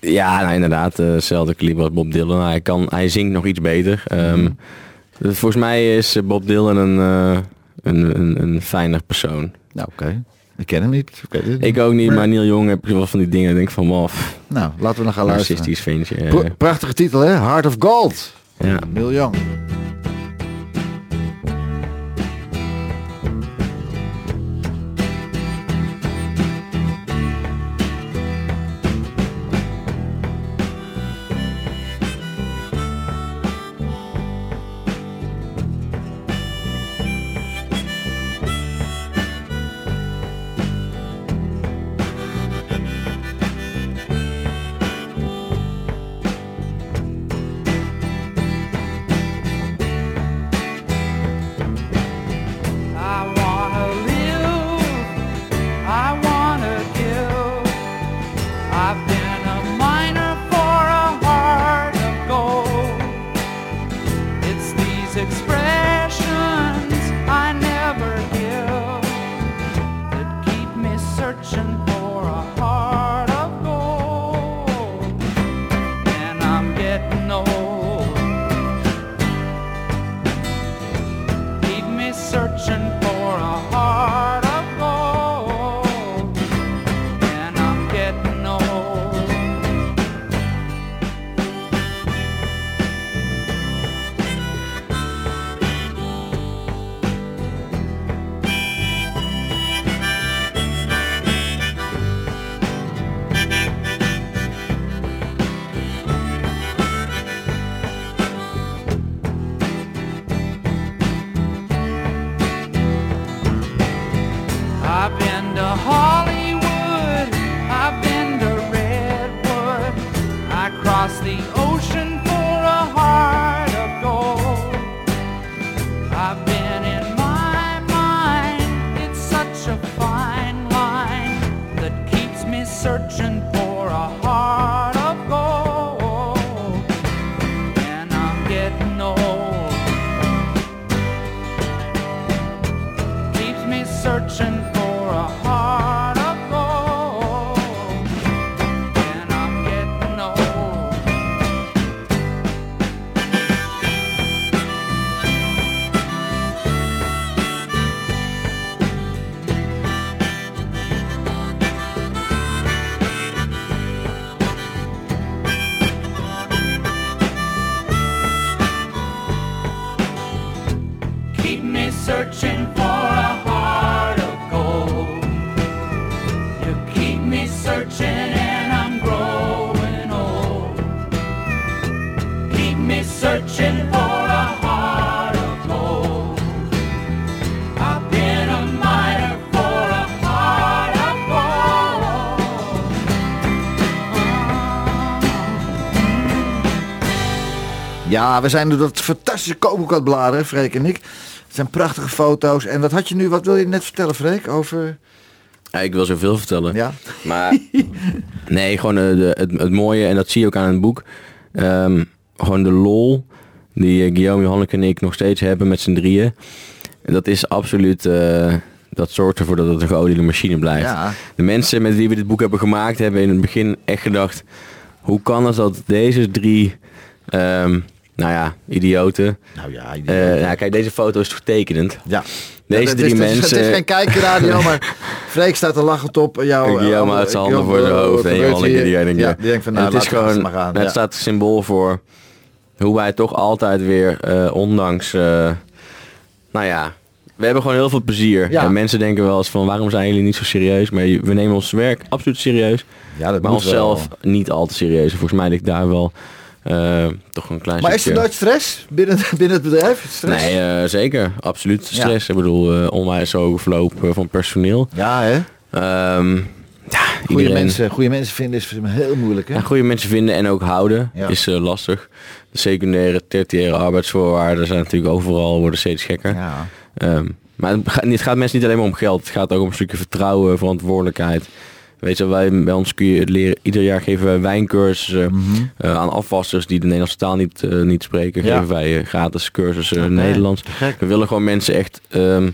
Ja, nou, inderdaad, eh, hetzelfde kaliber als Bob Dylan. Hij, kan, hij zingt nog iets beter. Ehm, Volgens mij is eh, Bob Dylan een, eh, een, een, een fijner persoon. Nou, oké. Ik ken hem niet. Ik niet. Ook niet, maar Neil Young heb ik wel van die dingen. denk ik van, maf, Nou, laten we nog gaan luisteren. narcistisch ventje. prachtige titel, hè? Heart of Gold. ja. Neil Young. Ja, we zijn door dat fantastische kookboek aan het bladeren, Freek en ik. Het zijn prachtige foto's. En wat had je nu, wat wil je net vertellen, Freek? Over, Ja, ik wil zoveel vertellen. ja? Maar nee, gewoon eh, de, het, het mooie, en dat zie je ook aan het boek. ehm, gewoon de lol die eh, Guillaume, Johanneke en ik nog steeds hebben met z'n drieën. En dat is absoluut, eh, dat zorgt ervoor dat het een geoliede machine blijft. Ja. De mensen met wie we dit boek hebben gemaakt hebben in het begin echt gedacht... hoe kan het dat deze drie, ehm, nou ja, idioten... Nou ja, eh, nou, kijk, deze foto is toch tekenend. ja. Deze Ja, drie is, het is- mensen... Het is geen kijkradio, maar Freek staat er lachend op. Jou, Ik Guillaume eh, uit zijn handen voor zijn eh, hoofd. En Johan, die, die, denkt, ja, die denkt van, nou, het is gewoon, maar gaan. het Ja. staat symbool voor hoe wij toch altijd weer, eh, ondanks, eh, nou ja, we hebben gewoon heel veel plezier. Ja. En mensen denken wel eens van, waarom zijn jullie niet zo serieus? Maar we nemen ons werk absoluut serieus. Ja, dat maar onszelf wel. niet al te serieus. En volgens mij ligt daar wel eh, toch een klein Maar is er nooit stress binnen, binnen het bedrijf? Stress? Nee, eh, zeker. Absoluut stress. Ik bedoel, eh, onwijs hoge verloop van personeel. Ja, hè? Ehm, ja, Goede iedereen... mensen, goede mensen vinden is heel moeilijk, hè? Ja, goede mensen vinden en ook houden Ja. is lastig. De secundaire, tertiaire arbeidsvoorwaarden zijn natuurlijk overal, worden steeds gekker. Ja. Ehm, maar het gaat, het gaat mensen niet alleen maar om geld. Het gaat ook om een stukje vertrouwen, verantwoordelijkheid. Weet je, wij, bij ons kun je het leren. Ieder jaar geven wij wijncursussen eh, aan afwassers die de Nederlandse taal niet, eh, niet spreken. Ja. Geven wij eh, gratis cursussen Nederlands. gek. We willen gewoon mensen echt ehm,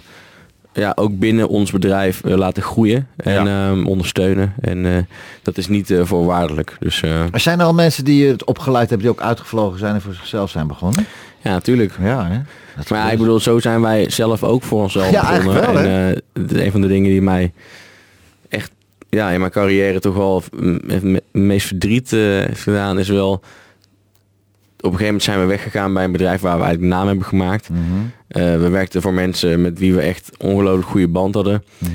ja, ook binnen ons bedrijf laten groeien en ehm, ondersteunen. En dat is niet voorwaardelijk. Dus Er zijn er al mensen die het opgeleid hebben die ook uitgevlogen zijn en voor zichzelf zijn begonnen? ja, natuurlijk. Ja, hè? Maar ja, ik bedoel, zo zijn wij zelf ook voor onszelf Ja, begonnen. wel, en het is een van de dingen die mij ja, in mijn carrière toch wel het me- meest verdriet eh, heeft gedaan, is wel... Op een gegeven moment zijn we weggegaan bij een bedrijf waar we eigenlijk naam hebben gemaakt. Mhm. Eh, we werkten voor mensen met wie we echt ongelooflijk goede band hadden. Mhm.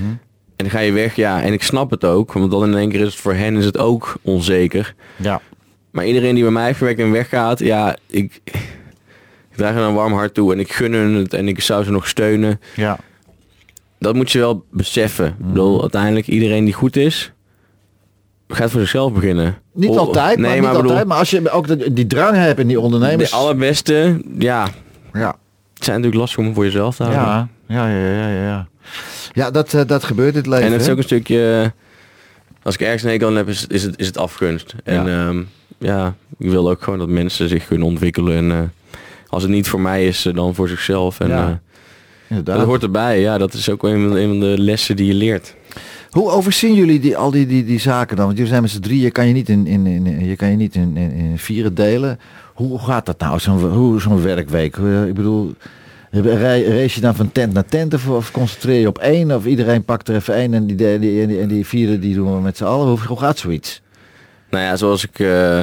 En dan ga je weg, ja, en ik snap het ook, want dan in één keer is het voor hen is het ook onzeker. Ja. Maar iedereen die bij mij heeft gewerkt en weggaat, ja, ik, ik draag er een warm hart toe en ik gun hun het en ik zou ze nog steunen. Ja. Dat moet je wel beseffen. Ik bedoel, uiteindelijk iedereen die goed is, gaat voor zichzelf beginnen. Niet altijd, maar, niet bedoel, altijd. Maar als je ook de- die drang hebt in die ondernemers... de allerbeste, ja, Ja. het zijn natuurlijk lastig om voor jezelf te houden. Ja, ja, ja, ja, ja. ja. Ja, dat, eh, dat gebeurt in het leven. En het is ook een stukje, als ik ergens een aan heb, is, is, het, is het afgunst. En Ja. ja. ja, ik wil ook gewoon dat mensen zich kunnen ontwikkelen. En eh, als het niet voor mij is, eh, dan voor zichzelf. En Ja, Inderdaad. dat hoort erbij. Ja, dat is ook een van, de, een van de lessen die je leert. Hoe overzien jullie die, al die, die, die zaken dan? Want jullie zijn met z'n drieën, kan je niet in, in, in, je kan je niet in, in, in vieren delen. Hoe gaat dat nou, zo'n hoe- zo'n werkweek? Eh, Ik bedoel, race je dan van tent naar tent of, of concentreer je op één? Of iedereen pakt er even één en die, die, en die, en die vierde die doen we met z'n allen? Hoe, hoe gaat zoiets? Nou ja, zoals ik... eh,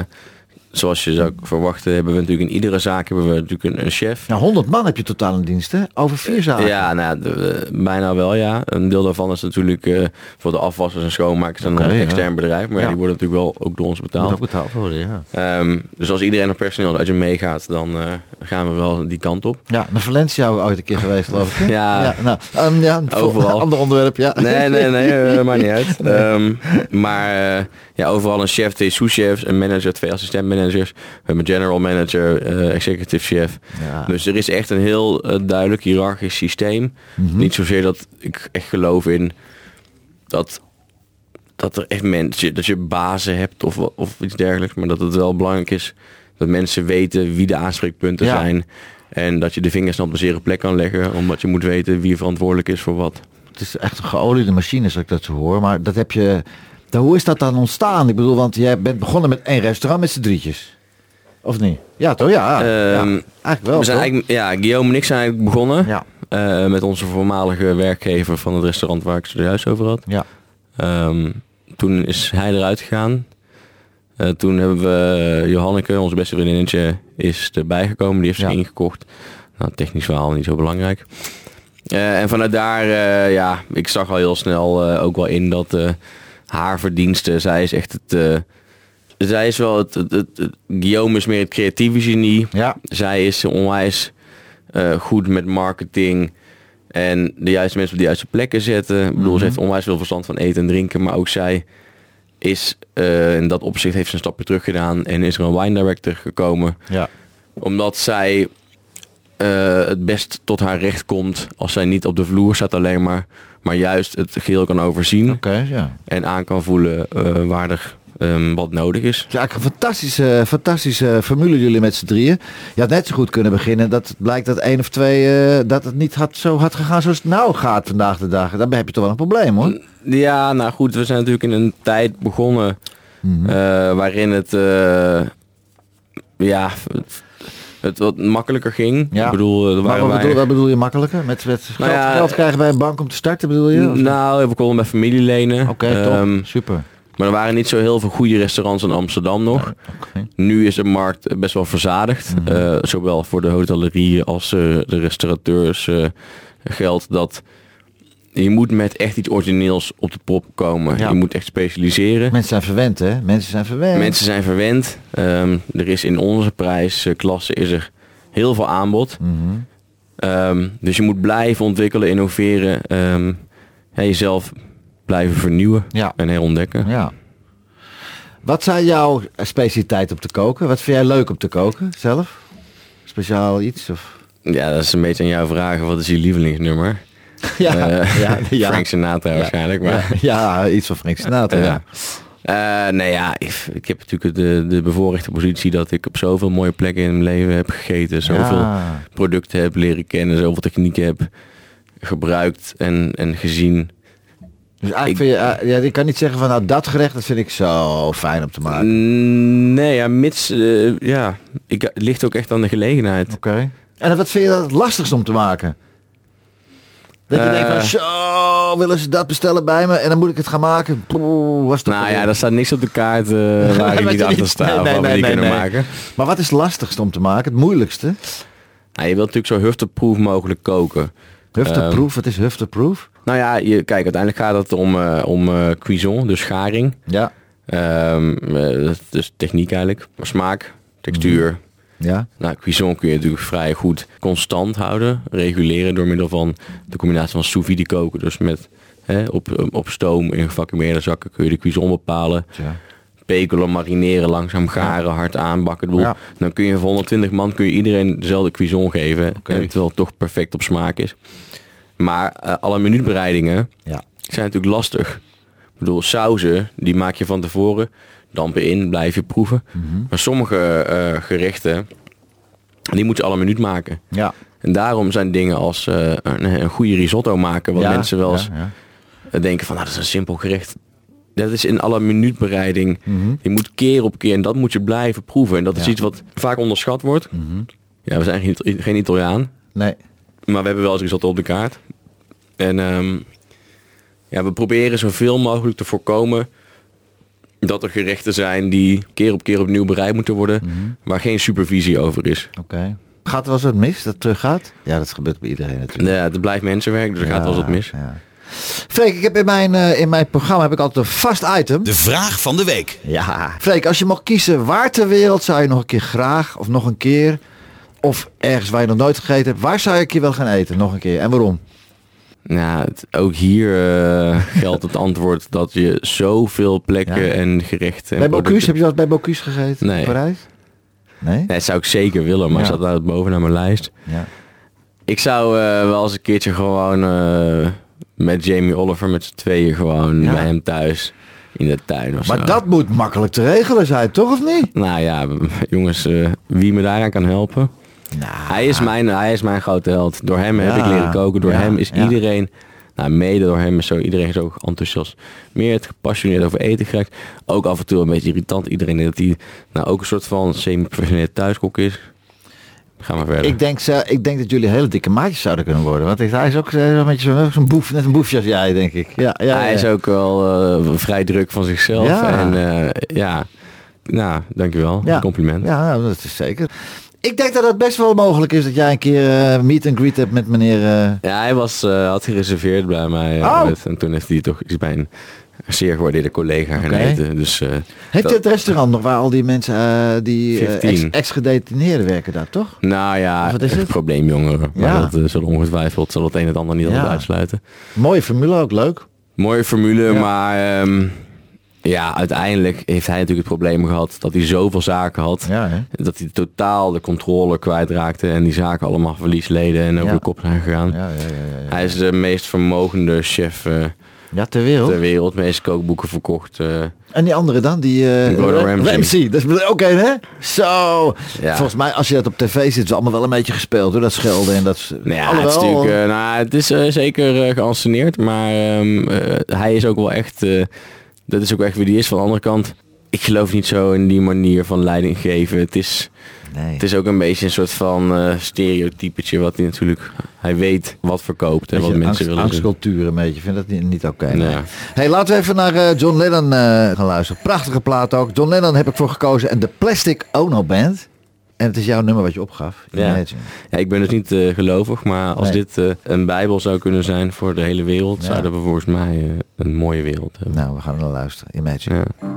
Zoals je zou verwachten, hebben we natuurlijk in iedere zaak hebben we natuurlijk een, een chef. Nou, 100 man heb je totaal in dienst, hè? Over vier zaken. Ja, nou, ja, de- bijna wel, ja. Een deel daarvan is natuurlijk eh, voor de afwassers en schoonmakers en een ja. extern bedrijf. Maar ja, Ja. die worden natuurlijk wel ook door ons betaald. ook betaald worden, ja. Ehm, dus als iedereen op personeel uit je meegaat, dan eh, gaan we wel die kant op. Ja, naar Valencia ooit een keer geweest, geloof ik. hè? Ja. nou, ehm, ja Overal. Ander onderwerp, ja. Nee, nee, nee, eh, maakt niet uit. Ehm, maar eh, ja, overal een chef, twee sous-chefs, een manager, twee assistent-managers. We hebben een general manager, eh, executive chef. Ja. Dus er is echt een heel eh, duidelijk hiërarchisch systeem. Mhm. Niet zozeer dat ik echt geloof in dat, dat er echt mensen, dat je bazen hebt of, of iets dergelijks. Maar dat het wel belangrijk is dat mensen weten wie de aanspreekpunten Ja. zijn. En dat je de vingers op de zere plek kan leggen. Omdat je moet weten wie verantwoordelijk is voor wat. Het is echt een geoliede machine, als ik dat zo hoor. Maar dat heb je... Dan, hoe is dat dan ontstaan? Ik bedoel, want jij bent begonnen met één restaurant met z'n drietjes. Of niet? Ja, toch? Ja, ja. Ehm, eigenlijk wel. we zijn toch? eigenlijk, ja, Guillaume en ik zijn eigenlijk begonnen. Ja. eh, met onze voormalige werkgever van het restaurant waar ik het zojuist over had. Ja. Ehm, toen is hij eruit gegaan. Eh, toen hebben we eh, Johanneke, onze beste vriendinnetje, is erbij gekomen. Die heeft zich Ja. ingekocht. Nou, technisch verhaal niet zo belangrijk. En vanuit daar, ja, ik zag al heel snel ook wel in dat haar verdiensten, zij is echt het... eh, zij is wel het, het, het, het- Guillaume is meer het creatieve genie. Ja. Zij is onwijs eh, goed met marketing. En de juiste mensen op de juiste plekken zetten. Ik bedoel, Mhm. ze heeft onwijs veel verstand van eten en drinken. Maar ook zij is eh, in dat opzicht heeft ze een stapje terug gedaan. En is er een wine director gekomen. Ja. Omdat zij het best tot haar recht komt. Als zij niet op de vloer staat alleen maar. Maar juist het geheel kan overzien. Oké, ja. En aan kan voelen eh, waar er ehm, wat nodig is. Het is eigenlijk een fantastische, fantastische formule jullie met z'n drieën. Je had net zo goed kunnen beginnen dat het blijkt dat één of twee... eh, dat het niet had, zo had gegaan zoals het nou gaat vandaag de dag. Dan heb je toch wel een probleem hoor. Ja, nou goed, we zijn natuurlijk in een tijd begonnen Mhm. eh, waarin het, ja, het, het wat makkelijker ging. Ja. Ik bedoel, er Maar waren wat, bedoel, wij, wat bedoel je makkelijker? Met, met geld, Nou ja, geld krijgen bij een bank om te starten bedoel je? Nou, we konden bij familie lenen. Oké. Ehm, Super. maar er waren niet zo heel veel goede restaurants in Amsterdam nog. Nu is de markt best wel verzadigd. Mhm. Eh, zowel voor de hotellerie als eh, de restaurateurs eh, geldt dat je moet met echt iets origineels op de prop komen. Ja. Je moet echt specialiseren. Mensen zijn verwend hè? Mensen zijn verwend. Mensen zijn verwend. Ehm, er is in onze prijsklasse is er heel veel aanbod. Mhm. Ehm, dus je moet blijven ontwikkelen, innoveren. ehm, ja, jezelf blijven vernieuwen Ja. en herontdekken. Ja. Wat zijn jouw specialiteiten op te koken? Wat vind jij leuk om te koken zelf? Speciaal iets? Of? Ja, dat is een beetje aan jou vragen. Wat is je lievelingsnummer? Ja, Eh, ja, ja. Frank Sinatra waarschijnlijk. Maar, Ja, iets van Frank Sinatra. Ja. Eh, nee, ja, ik, ik heb natuurlijk de, de bevoorrechte positie dat ik op zoveel mooie plekken in mijn leven heb gegeten. Zoveel Ja. producten heb leren kennen, zoveel technieken heb gebruikt en, en gezien. Dus eigenlijk Ik- vind je, eh, ja, ik kan niet zeggen van nou dat gerecht dat vind ik zo fijn om te maken. Mm, Nee, ja, mits, ja, ik, het ligt ook echt aan de gelegenheid. Oké. En wat vind je dat het lastigst om te maken? Dat je Eh. denkt van zo, willen ze dat bestellen bij me en dan moet ik het gaan maken. Poeh, was toch Nou ja, er staat niks op de kaart eh, waar ik niet je achter niet? sta Nee, of nee, wat we nee, niet nee, kunnen nee. maken. Maar wat is het lastigst om te maken? Het moeilijkste? Nou, je wilt natuurlijk zo hufteproof mogelijk koken. Hufteproof, wat is hufteproof? Nou ja, je, kijk, uiteindelijk gaat het om, eh, om eh, cuisson, dus garing. Ja. Ehm, eh, dat is dus techniek eigenlijk. Maar smaak, textuur. Ja. Nou, cuisson kun je natuurlijk vrij goed constant houden. Reguleren door middel van de combinatie van sous vide koken. Dus met hè, op, op stoom in gevacumeerde zakken kun je de cuisson bepalen. Ja. Pekelen, marineren, langzaam garen, hard aanbakken. Ik bedoel, Ja. Dan kun je voor 120 man kun je iedereen dezelfde cuisson geven. En terwijl het toch perfect op smaak is. Maar eh, alle minuutbereidingen Ja. zijn natuurlijk lastig. Ik bedoel, sauzen, die maak je van tevoren. Dampen in, blijf je proeven. Mhm. Maar sommige eh, gerechten, die moet je alle minuut maken. Ja. En daarom zijn dingen als eh, een, een goede risotto maken, wat Ja, mensen wel eens ja, ja. eh, denken van, nou, dat is een simpel gerecht. Dat is in alle minuutbereiding. Je moet keer op keer en dat moet je blijven proeven. En dat is Mhm. Mhm. iets wat vaak onderschat wordt. Ja, we zijn geen, geen Italiaan, Nee. maar we hebben wel eens risotto op de kaart. En ehm, ja, we proberen zoveel mogelijk te voorkomen dat er gerechten zijn die keer op keer opnieuw bereid moeten worden, Mhm. waar geen supervisie over is. Oké. Gaat er wel eens wat mis dat het teruggaat? Ja, dat gebeurt bij iedereen natuurlijk. Ja, het blijft mensenwerk, dus er gaat wel eens wat mis. Ja. Freek, ik heb in mijn, eh, in mijn programma heb ik altijd een vast item. De vraag van de week. Ja. Freek, als je mocht kiezen waar ter wereld zou je nog een keer graag of nog een keer of ergens waar je nog nooit gegeten hebt, waar zou je een keer wel gaan eten nog een keer en waarom? Nou, het- ook hier eh, geldt het antwoord dat je zoveel plekken Ja. en gerechten... en bij Bocuse, producten- heb je wel eens bij Bocuse gegeten Nee. in Parijs? Nee? Nee, dat zou ik zeker willen, maar Ja. staat daar boven naar mijn lijst. Ja. Ik zou eh, wel eens een keertje gewoon eh, met Jamie Oliver met z'n tweeën gewoon Ja. bij hem thuis in de tuin of Maar zo. dat moet makkelijk te regelen zijn, toch of niet? Nou ja, jongens, wie me daaraan kan helpen. Hij, is mijn, hij is mijn grote held. Door hem heb Nou. Ik leren koken. Door Ja, hem is ja. iedereen, nou mede door hem is zo, iedereen zo enthousiast. Meer het gepassioneerd over eten geraakt. Ook af en toe een beetje irritant. Iedereen dat hij nou ook een soort van semi-professioneel thuiskok is. Ga maar verder. Ik denk, ze- ik denk dat jullie hele dikke maatjes zouden kunnen worden. Want hij is ook eh, een beetje zo'n boef, net een boefje als jij, denk ik. Ja, ja, hij is ook wel eh, vrij druk van zichzelf. Ja. En eh, ja, nou, dankjewel. Ja. Compliment. Ja, nou, dat is zeker. Ik denk dat het best wel mogelijk is dat jij een keer eh, meet and greet hebt met meneer... eh, Ja, hij was, eh, had gereserveerd bij mij. Oh. met- en toen heeft hij toch iets bij een zeer gewaardeerde collega gaan eten. Dus, heeft dat- het restaurant nog waar al die mensen die 15. ex- ex-gedetineerden werken daar, toch? Nou ja, Wat is het? probleemjongeren. Maar Ja. dat eh, zullen ongetwijfeld zal het een en het ander niet Ja. altijd uitsluiten. Mooie formule ook, leuk. Mooie formule, Ja. maar ehm, ja, uiteindelijk heeft hij natuurlijk het probleem gehad dat hij zoveel zaken had. Ja? Dat hij totaal de controle kwijtraakte en die zaken allemaal verlies leden en over Ja. de kop zijn gegaan. Ja, ja, ja, ja, ja. Hij is de meest vermogende chef eh, Ja, ter wereld. ter wereld, meest kookboeken verkocht. eh. En die andere dan? Die eh, Gordon Ra- Ramsay. Dat is ook een, hè? Zo. Ja. Volgens mij, als je dat op tv ziet, is het allemaal wel een beetje gespeeld, hoor. Dat schelden en dat... Nou ja, Alhoewel, het is natuurlijk, eh, nou, het is eh, zeker eh, geanceneerd, maar ehm, eh, hij is ook wel echt, eh, dat is ook echt wie die is. Van de andere kant, ik geloof niet zo in die manier van leiding geven. Het is, nee. het is ook een beetje een soort van eh stereotypetje wat hij natuurlijk, hij weet wat verkoopt en wat mensen angst, willen angstcultuur een beetje. Ik vind dat niet, niet oké. nee. Hey, laten we even naar eh, John Lennon eh, gaan luisteren. Prachtige plaat ook. John Lennon heb ik voor gekozen en de Plastic Ono Band. En het is jouw nummer wat je opgaf. Ja. Ik ben dus niet eh, gelovig, maar als Nee. dit eh, een bijbel zou kunnen zijn voor de hele wereld, Ja. zouden we volgens mij eh, een mooie wereld hebben. Nou, we gaan er naar luisteren. Imagine. Ja.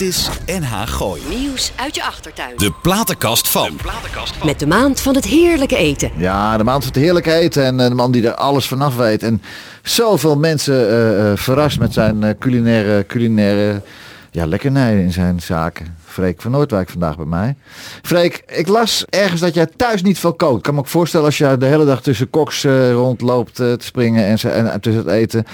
Dit is NH Gooi. Nieuws uit je achtertuin. De platenkast van. Met de maand van het heerlijke eten. Ja, de maand van het heerlijke eten en eh, de man die er alles vanaf weet. En zoveel mensen eh, eh, verrast met zijn eh, culinaire, culinaire ja, lekkernijen in zijn zaken. Freek van Noordwijk vandaag bij mij. Freek, ik las ergens dat jij thuis niet veel kookt. Ik kan me ook voorstellen als je de hele dag tussen koks eh, rondloopt eh, te springen en, ze- en, en tussen het eten.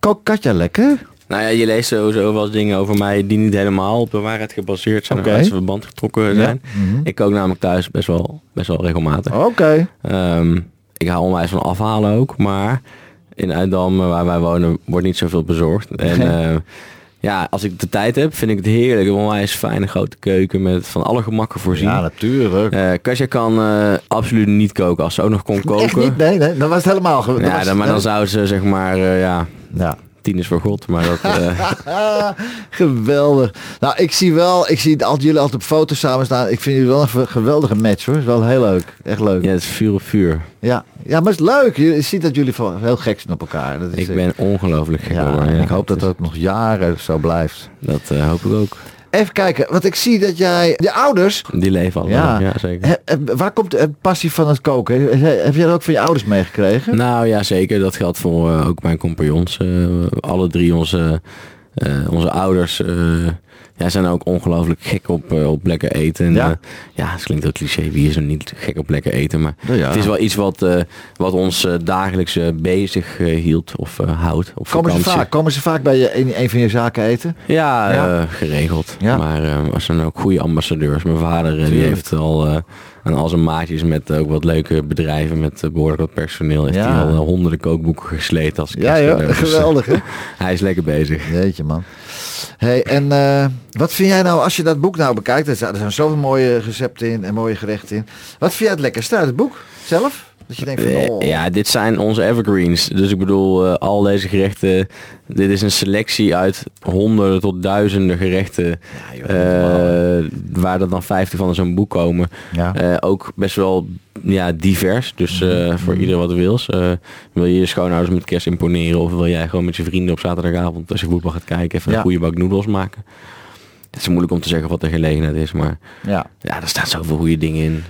Kookt Katja lekker? Nou ja, je leest sowieso wel eens dingen over mij die niet helemaal op de waarheid gebaseerd zijn Oké. of uit verband getrokken Ja. zijn. Mhm. Ik kook namelijk thuis best wel, best wel regelmatig. Oké. Ehm, ik hou onwijs van afhalen ook, maar in Uitdam, waar wij wonen, wordt niet zoveel bezorgd. En eh, ja, als ik de tijd heb, vind ik het heerlijk. Een onwijs fijne grote keuken met van alle gemakken voorzien. Ja, natuurlijk. Eh Katja kan eh, absoluut niet koken. Als ze ook nog kon koken. Echt niet? Nee, nee, dan was het helemaal... Ja, was- dan, maar dan zou ze zeg maar, ja, Ja. Tien is voor God. Maar dat, eh, Geweldig. Nou, ik zie wel, ik zie altijd, jullie altijd op foto's samen staan. Ik vind jullie wel een ge- geweldige match hoor. Is wel heel leuk. Echt leuk. ja, het is vuur op vuur. Ja, ja maar het is leuk. Je ziet dat jullie heel gek zijn op elkaar. Dat is, Ik ben ongelooflijk gek ja. ik hoop dat dat nog jaren zo blijft. Dat eh, hoop ik ook. Even kijken, want ik zie dat jij, je ouders, Die leven al. Ja. Ja, zeker. he- waar komt de passie van het koken? He- he- Heb jij dat ook van je ouders meegekregen? Nou ja, zeker. Dat geldt voor eh, ook mijn compagnons. Eh, alle drie onze, eh, onze ouders eh, ja, zijn ook ongelooflijk gek op, eh, op lekker eten. En, Ja. ja. ja, het klinkt ook cliché. Wie is er niet gek op lekker eten? Maar Ja, ja. het is wel iets wat, eh, wat ons eh, dagelijks eh, bezig eh, hield of eh, houdt op Komen ze, vaak, komen ze vaak bij je in een van je zaken eten? Ja, Ja. eh, geregeld. Ja. Maar eh er zijn ook goede ambassadeurs. Mijn vader eh, die heeft al eh, aan al zijn maatjes met ook wat leuke bedrijven met eh, behoorlijk wat personeel. Heeft Ja. hij al eh, honderden kookboeken gesleten als Ja, kerstcadeau. Dus, eh, geweldig hè? hij is lekker bezig. Jeetje man. Hey, en eh, wat vind jij nou, als je dat boek nou bekijkt, er zijn, er zijn zoveel mooie recepten in en mooie gerechten in. Wat vind jij het lekkerste uit het boek zelf? Dat je denkt van, Eh, oh, Ja, dit zijn onze evergreens. Dus ik bedoel, eh, al deze gerechten. Dit is een selectie uit honderden tot duizenden gerechten. eh, waar er dan 50 van in zo'n boek komen. Ja. Ook best wel ja, divers. Dus eh, voor ieder wat wils. Wil je je schoonouders met kerst imponeren? Of wil jij gewoon met je vrienden op zaterdagavond als je voetbal gaat kijken even Ja. een goede bak noedels maken? Het is moeilijk om te zeggen wat de gelegenheid is. Maar ja. ja, er staan zoveel goede dingen in.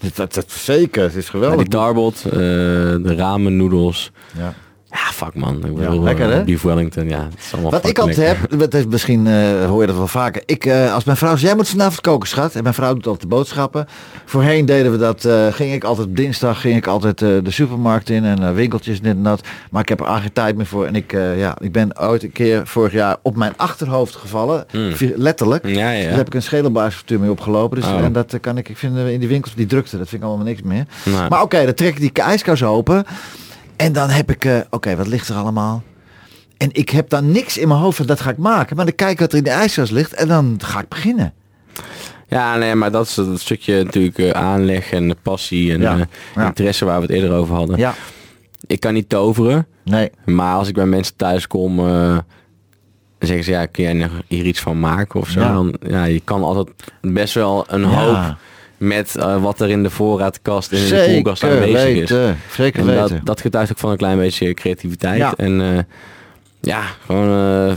Dat, dat, dat- zeker, het is Ja, geweldig. die Darbot, eh, de ramen noedels. Ja. Ja, fuck man. Ik bedoel, lekker, eh, hè? Beef Wellington, ja. Het is allemaal Wat ik altijd heb, dat is misschien eh, hoor je dat wel vaker. Ik, eh, als mijn vrouw zei, jij moet vanavond koken, schat. En mijn vrouw doet altijd de boodschappen. Voorheen deden we dat, ging ik altijd op dinsdag, ging ik altijd de supermarkt in en winkeltjes dit en dat. Maar ik heb er eigenlijk geen tijd meer voor. En ik, ja, ik ben ooit een keer vorig jaar op mijn achterhoofd gevallen. Hmm. Letterlijk. Ja, ja. Daar heb ik een schedelbaarsfractuur mee opgelopen. Dus, Oh. En dat kan ik, ik vind in die winkels, die drukte, dat vind ik allemaal niks meer. Nee. Maar oké, dan trek ik die ijskast open. En dan heb ik, eh, oké, wat ligt er allemaal? En ik heb dan niks in mijn hoofd van dat ga ik maken. Maar dan kijk ik wat er in de ijskast ligt en dan ga ik beginnen. Ja, nee, maar dat is dat stukje natuurlijk eh, aanleg en passie en Ja, eh, ja. interesse waar we het eerder over hadden. Ja, Ik kan niet toveren, nee. maar als ik bij mensen thuis kom, zeggen ze ja, kun jij hier iets van maken of zo? Ja. Dan, ja, je kan altijd best wel een hoop met eh, wat er in de voorraadkast en in de koelkast aanwezig is. Zeker En weten. dat, dat getuigt ook van een klein beetje creativiteit. Ja. En eh, ja, gewoon... eh,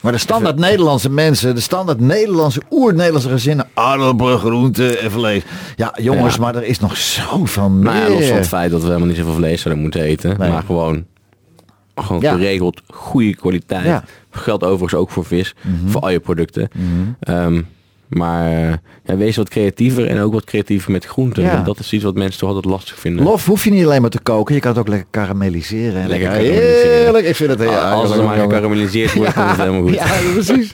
Maar de standaard Nederlandse mensen, de standaard Nederlandse, oer-Nederlandse gezinnen, aardappelen, groenten en vlees. Ja, jongens, Ja. maar er is nog zoveel meer. nou los van het feit dat we helemaal niet zoveel vlees zouden moeten eten. Nee. Maar gewoon, gewoon Ja. geregeld goede kwaliteit. Ja. Geldt overigens ook voor vis. Mhm. Voor al je producten. Ehm, maar eh, ja, wees wat creatiever en ook wat creatiever met groenten. Ja. Dat is iets wat mensen toch altijd lastig vinden. Lof hoef je niet alleen maar te koken, je kan het ook lekker karamelliseren. En Lekker karamelliseren. Heerlijk, ik vind het heel Ah, Als het maar gekarameliseerd wordt, komt het helemaal goed. Ja, precies.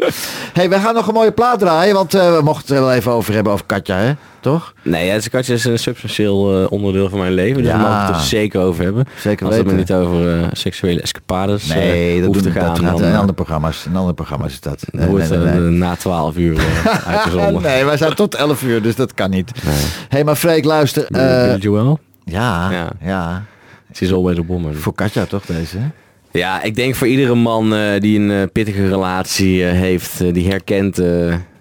hey, wij gaan nog een mooie plaat draaien, want eh, we mochten het er wel even over hebben over Katja, hè? Toch? Nee, ja, het katje is een substantieel eh, onderdeel van mijn leven. Dus Ja. daar mag ik het er zeker over hebben. Zeker Als het me niet over eh, seksuele escapades Nee, eh, dat hoeft te gaan. dat dan, in andere programma's. In andere programma's is dat. wordt het eh, na 12 uur uh, uitgezonden. nee, wij zijn tot 11 uur, dus dat kan niet. Hé, hey, maar Freek, luister. Uh, Joel? ja, Ja. ja, She's always a woman. Voor Katja toch deze? Ja, ik denk voor iedere man eh, die een eh, pittige relatie eh, heeft, die herkent,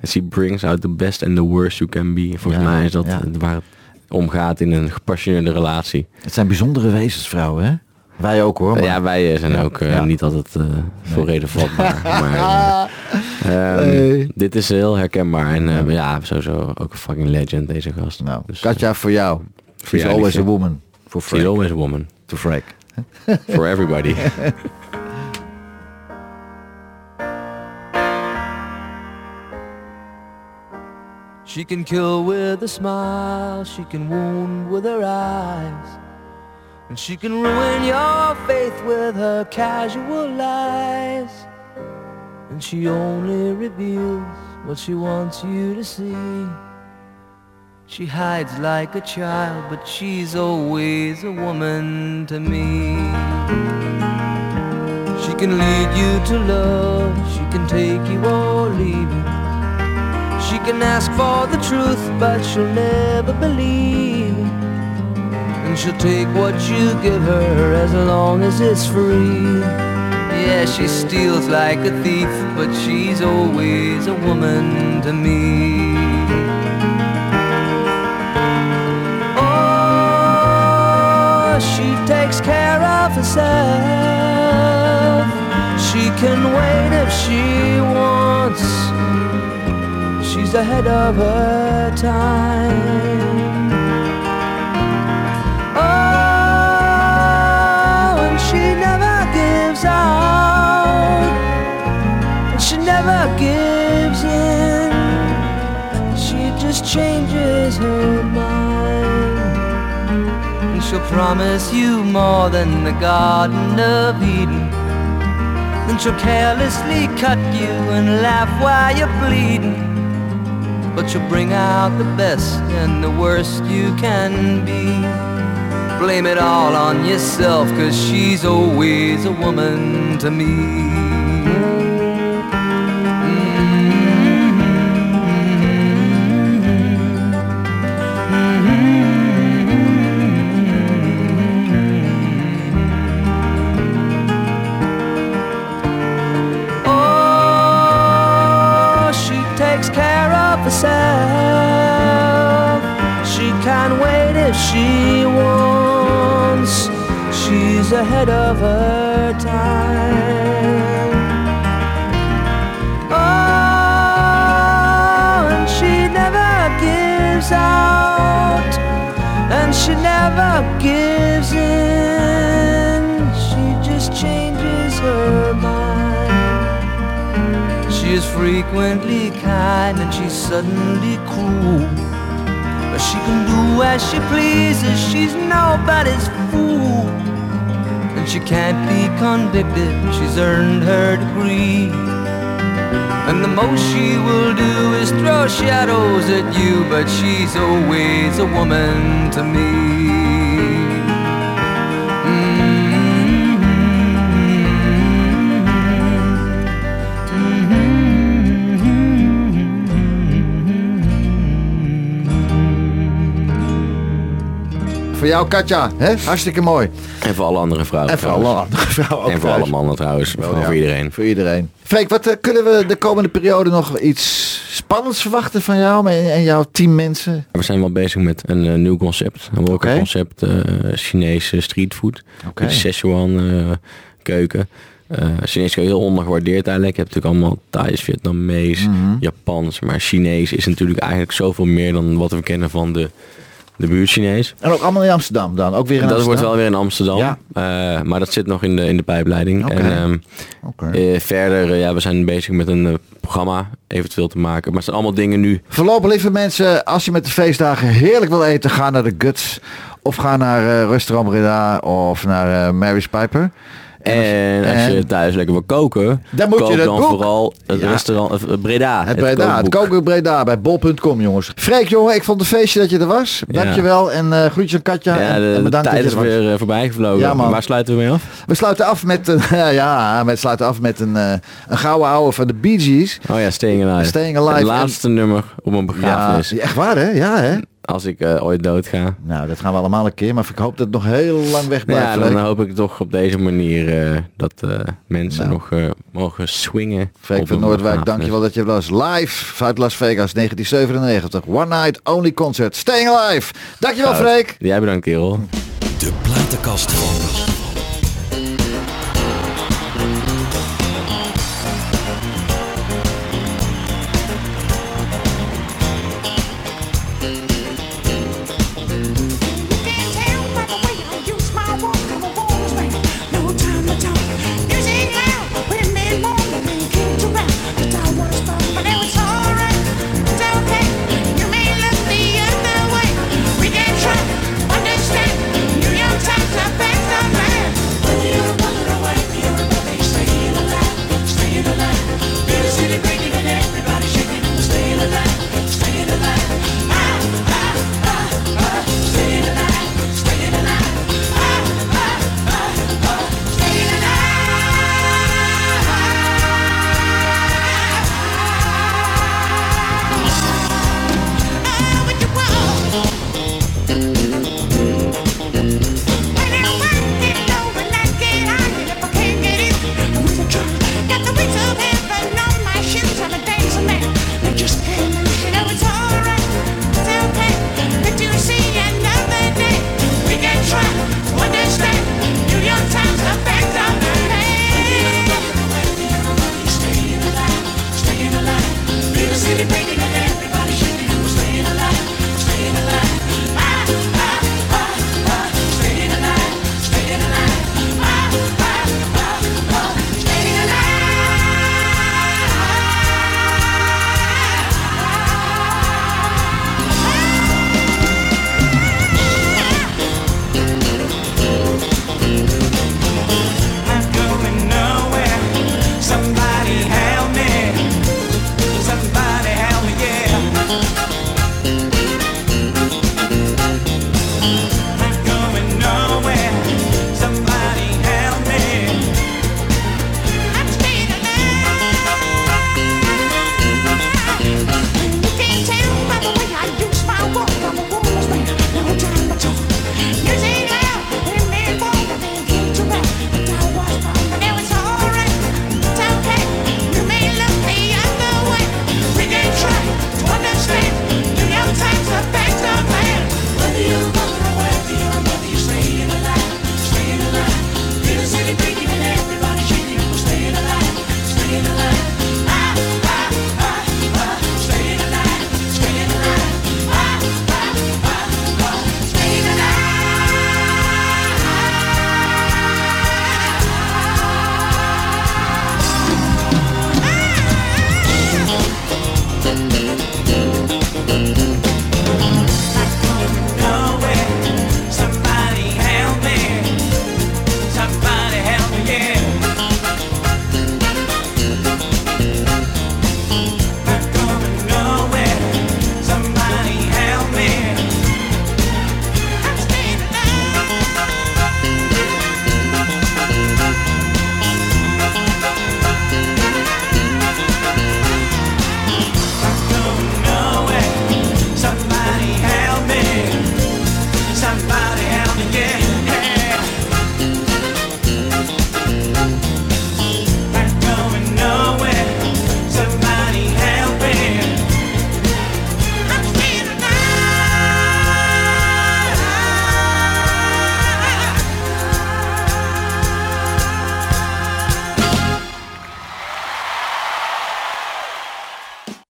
she brings out the best and the worst you can be. Volgens Ja, mij is dat ja. waar het om gaat in een gepassioneerde relatie. Het zijn bijzondere wezens, vrouwen, hè? Wij ook hoor. maar- Ja, wij zijn Ja, ook ja. niet altijd eh voor reden vatbaar. maar eh, ehm, Nee. dit is heel herkenbaar. En eh, ja, sowieso ook een fucking legend deze gast. Nou, Dus, Katja voor jou. She's jou, always a woman. Voor She's always a woman. To Freek. For everybody. She can kill with a smile, she can wound with her eyes. And she can ruin your faith with her casual lies. And she only reveals what she wants you to see. She hides like a child, but she's always a woman to me. She can lead you to love, she can take you or leave you. She can ask for the truth, but she'll never believe. And she'll take what you give her as long as it's free. Yeah, she steals like a thief, but she's always a woman to me. She takes care of herself. She can wait if she wants. She's ahead of her time. Oh, and she never gives out. And she never gives in. She just changes promise you more than the Garden of Eden. Then she'll carelessly cut you and laugh while you're bleeding. But she'll bring out the best and the worst you can be. Blame it all on yourself, cause she's always a woman to me. ahead of her time. Oh, and she never gives out, and she never gives in. She just changes her mind. She is frequently kind, and she's suddenly cruel. But she can do as she pleases, she's nobody's she can't be convicted, she's earned her degree. And the most she will do is throw shadows at you, but she's always a woman to me. Voor jou, Katja. Hè? Hartstikke mooi. En voor alle andere vrouwen. En voor alle andere vrouwen ook En voor alle mannen trouwens. Ja, voor iedereen. Voor iedereen. Freek, wat eh, kunnen we de komende periode nog iets spannends verwachten van jou en, en jouw team mensen? We zijn wel bezig met een eh, nieuw concept. Een Oké. concept eh Chinese streetfood. Oké. Met Szechuan keuken. Eh Chinees keuken heel ondergewaardeerd eigenlijk. Je hebt natuurlijk allemaal Thais, Vietnamees, Mhm. Japans. Maar Chinees is natuurlijk eigenlijk zoveel meer dan wat we kennen van de, de buurt Chinees. En ook allemaal in Amsterdam dan? Ook weer in dat Amsterdam? wordt wel weer in Amsterdam. Ja. Eh, maar dat zit nog in de, in de pijpleiding. En ehm, eh, verder, eh, ja, we zijn bezig met een programma eventueel te maken. Maar het zijn allemaal dingen nu. Voorlopig, lieve mensen, als je met de feestdagen heerlijk wil eten, ga naar de Guts. Of ga naar Restaurant Breda of naar Mary's Piper. En als je thuis lekker wil koken, Dan moet je dat dan boek. vooral het Ja. restaurant eh, Breda. Het Breda, het kookboek. koken Breda bij bol.com, jongens. Freek, jongen, ik vond het feestje dat je er was. Dankjewel en eh groetjes aan Katja. Ja, de, en bedankt tijd is er was. weer eh, voorbij gevlogen. Ja. Waar sluiten we mee af? We sluiten af met een, ja, we sluiten af met een, een gouden ouwe van de Bee Gees. Oh ja, Staying Alive. Staying Alive. Het laatste nummer op een Ja, begrafenis. echt waar hè? Ja hè? Als ik eh, ooit doodga. Nou, dat gaan we allemaal een keer, maar ik hoop dat het nog heel lang weg blijft. Ja, dan hoop ik toch op deze manier eh, dat eh, mensen Nou. nog eh, mogen swingen. Freek van Noordwijk, dankjewel dat je was. Live vanuit Las Vegas 1997. One night only concert. Staying alive. Dankjewel Goud. Freek. Jij bedankt, kerel. De platenkast van.